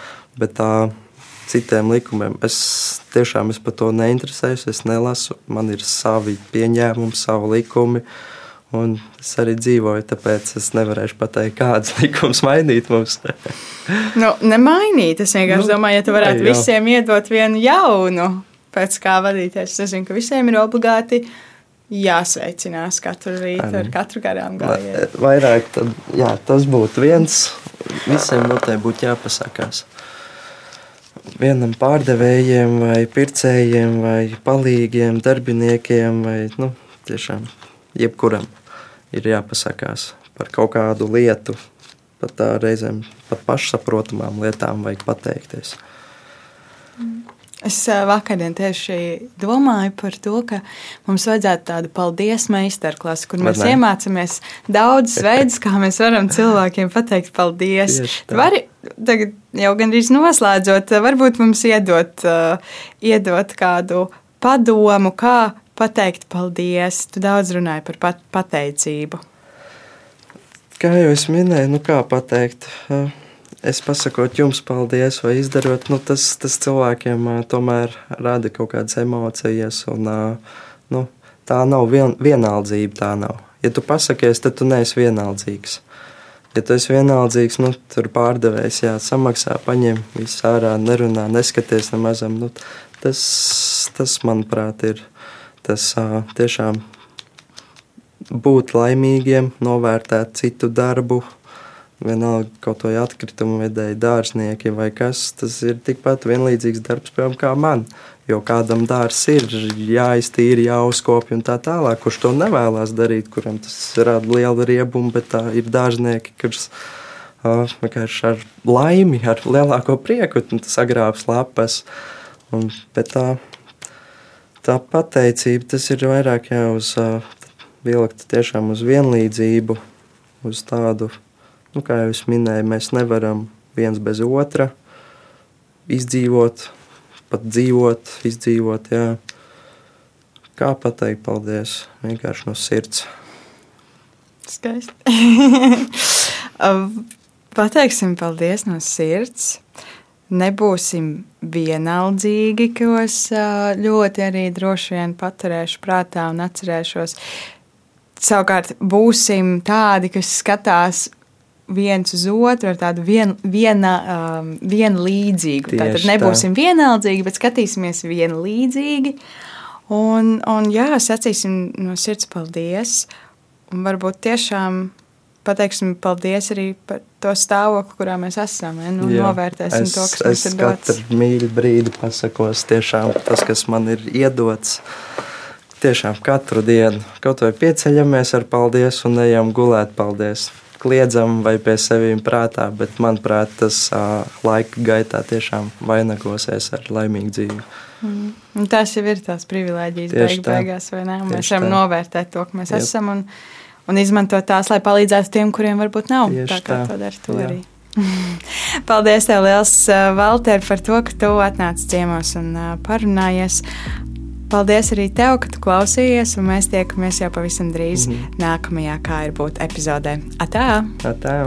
bet tā. Citiem likumiem. Es tiešām es par to neinteresējos, es nelasu. Man ir savi pieņēmumi, savi likumi. Un es arī dzīvoju, tāpēc es nevarēšu pateikt, kādas likumas mainīt mums. nu, nemainīt. Es vienkārši nu, domāju, ja tu varētu jā. visiem iedot vienu jaunu, pēc kā vadīties. Es zinu, ka visiem ir obligāti jāsveicinās katru rītu ar katru garām gājienu. Vairāk tad, jā, tas būtu viens. Visiem noteikti būtu jāpasakās vienam pārdevējiem, vai pircējiem, vai palīgiem, darbiniekiem, vai nu, tiešām jebkuram ir jāpasakās par kaut kādu lietu, pat tā reizēm par pašsaprotamām lietām vajag pateikties. Es vakardien tieši domāju par to, ka mums vajadzētu tādu paldies meistarklasu, kur mēs iemācāmies daudz veidus, kā mēs varam cilvēkiem pateikt paldies. Vari tagad jau gandrīz noslēdzot, varbūt mums iedot, uh, iedot kādu padomu, kā pateikt paldies. Tu daudz runāji par pat pateicību. Kā jau es minēju, nu kā pateikt? Uh, es pasakot jums paldies, vai izdarot, nu, tas, tas cilvēkiem tomēr rada kaut kādas emocijas. Un, nu, tā nav vien, vienaldzība. Tā nav. Ja tu pasakies, tad tu neesi vienaldzīgs. Ja tu esi vienaldzīgs, nu, tur pārdevējs jā, samaksā, paņem visu ārā, nerunā, neskaties nemazam. Nu, tas, tas, manuprāt, ir tas uh, tiešām būt laimīgiem, novērtēt citu darbu, vienalga kaut vai atkritumu vedēji, dārznieki vai kas, tas ir tikpat vienlīdzīgs darbs, piemēram, kā man. Jo kādam dārsts ir jāiztīra, jāuzkopja un tā tālāk, kurš to nevēlas darīt, kuram tas rada lielu riebumu, bet tā ir dārznieki, kurš uh, vienkārši ar laimi, ar lielāko prieku sagrābs lapas. Un, bet tā, tā pateicība, tas ir vairāk jau uz uh, vilkt tiešām uz vienlīdzību, uz tādu Nu, kā jau es minēju, mēs nevaram viens bez otra izdzīvot, pat dzīvot, izdzīvot. Jā. Kā pateikt, paldies vienkārši no sirds. Skaisti. Pateiksim paldies no sirds. Nebūsim vienaldzīgi, ko es ļoti arī droši vien paturēšu prātā un atcerēšos. Savukārt būsim tādi, kas skatās viens uz otru ar tādu vien, viena, um, vienlīdzīgu. Tieši Tātad nebūsim tā. vienaldzīgi, bet skatīsimies vienlīdzīgi. Un, un jā, sacīsim no sirds paldies. Un varbūt tiešām pateiksim paldies arī par to stāvokli, kurā mēs esam. Nu, jā, novērtēsim es, to, kas mums ir dots. Katru mīļu brīdi pasakos tiešām tas, kas man ir iedots. Tiešām katru dienu kaut vai pieceļamies ar paldies un ejam gulēt paldies kliedzam vai pie sevis prātā, bet manuprāt, tas uh, laika gaitā tiešām vainagosies ar laimīgu dzīvi. Mm. Un tas jau ir tās privilēģijas beig, beigās, vai ne? Un mēs varam tā. novērtēt to, ka mēs Jep. esam un, un izmantot tās, lai palīdzētu tiem, kuriem varbūt nav. Tieši tā kā tā. to dara tu Jā. arī. Paldies, tev liels, Valter, par to, ka tu atnāci ciemos un parunājies. Paldies arī tev, ka tu klausījies, un mēs tiekamies jau pavisam drīz mm -hmm. nākamajā kā ir būt epizodē. Atā! Atā.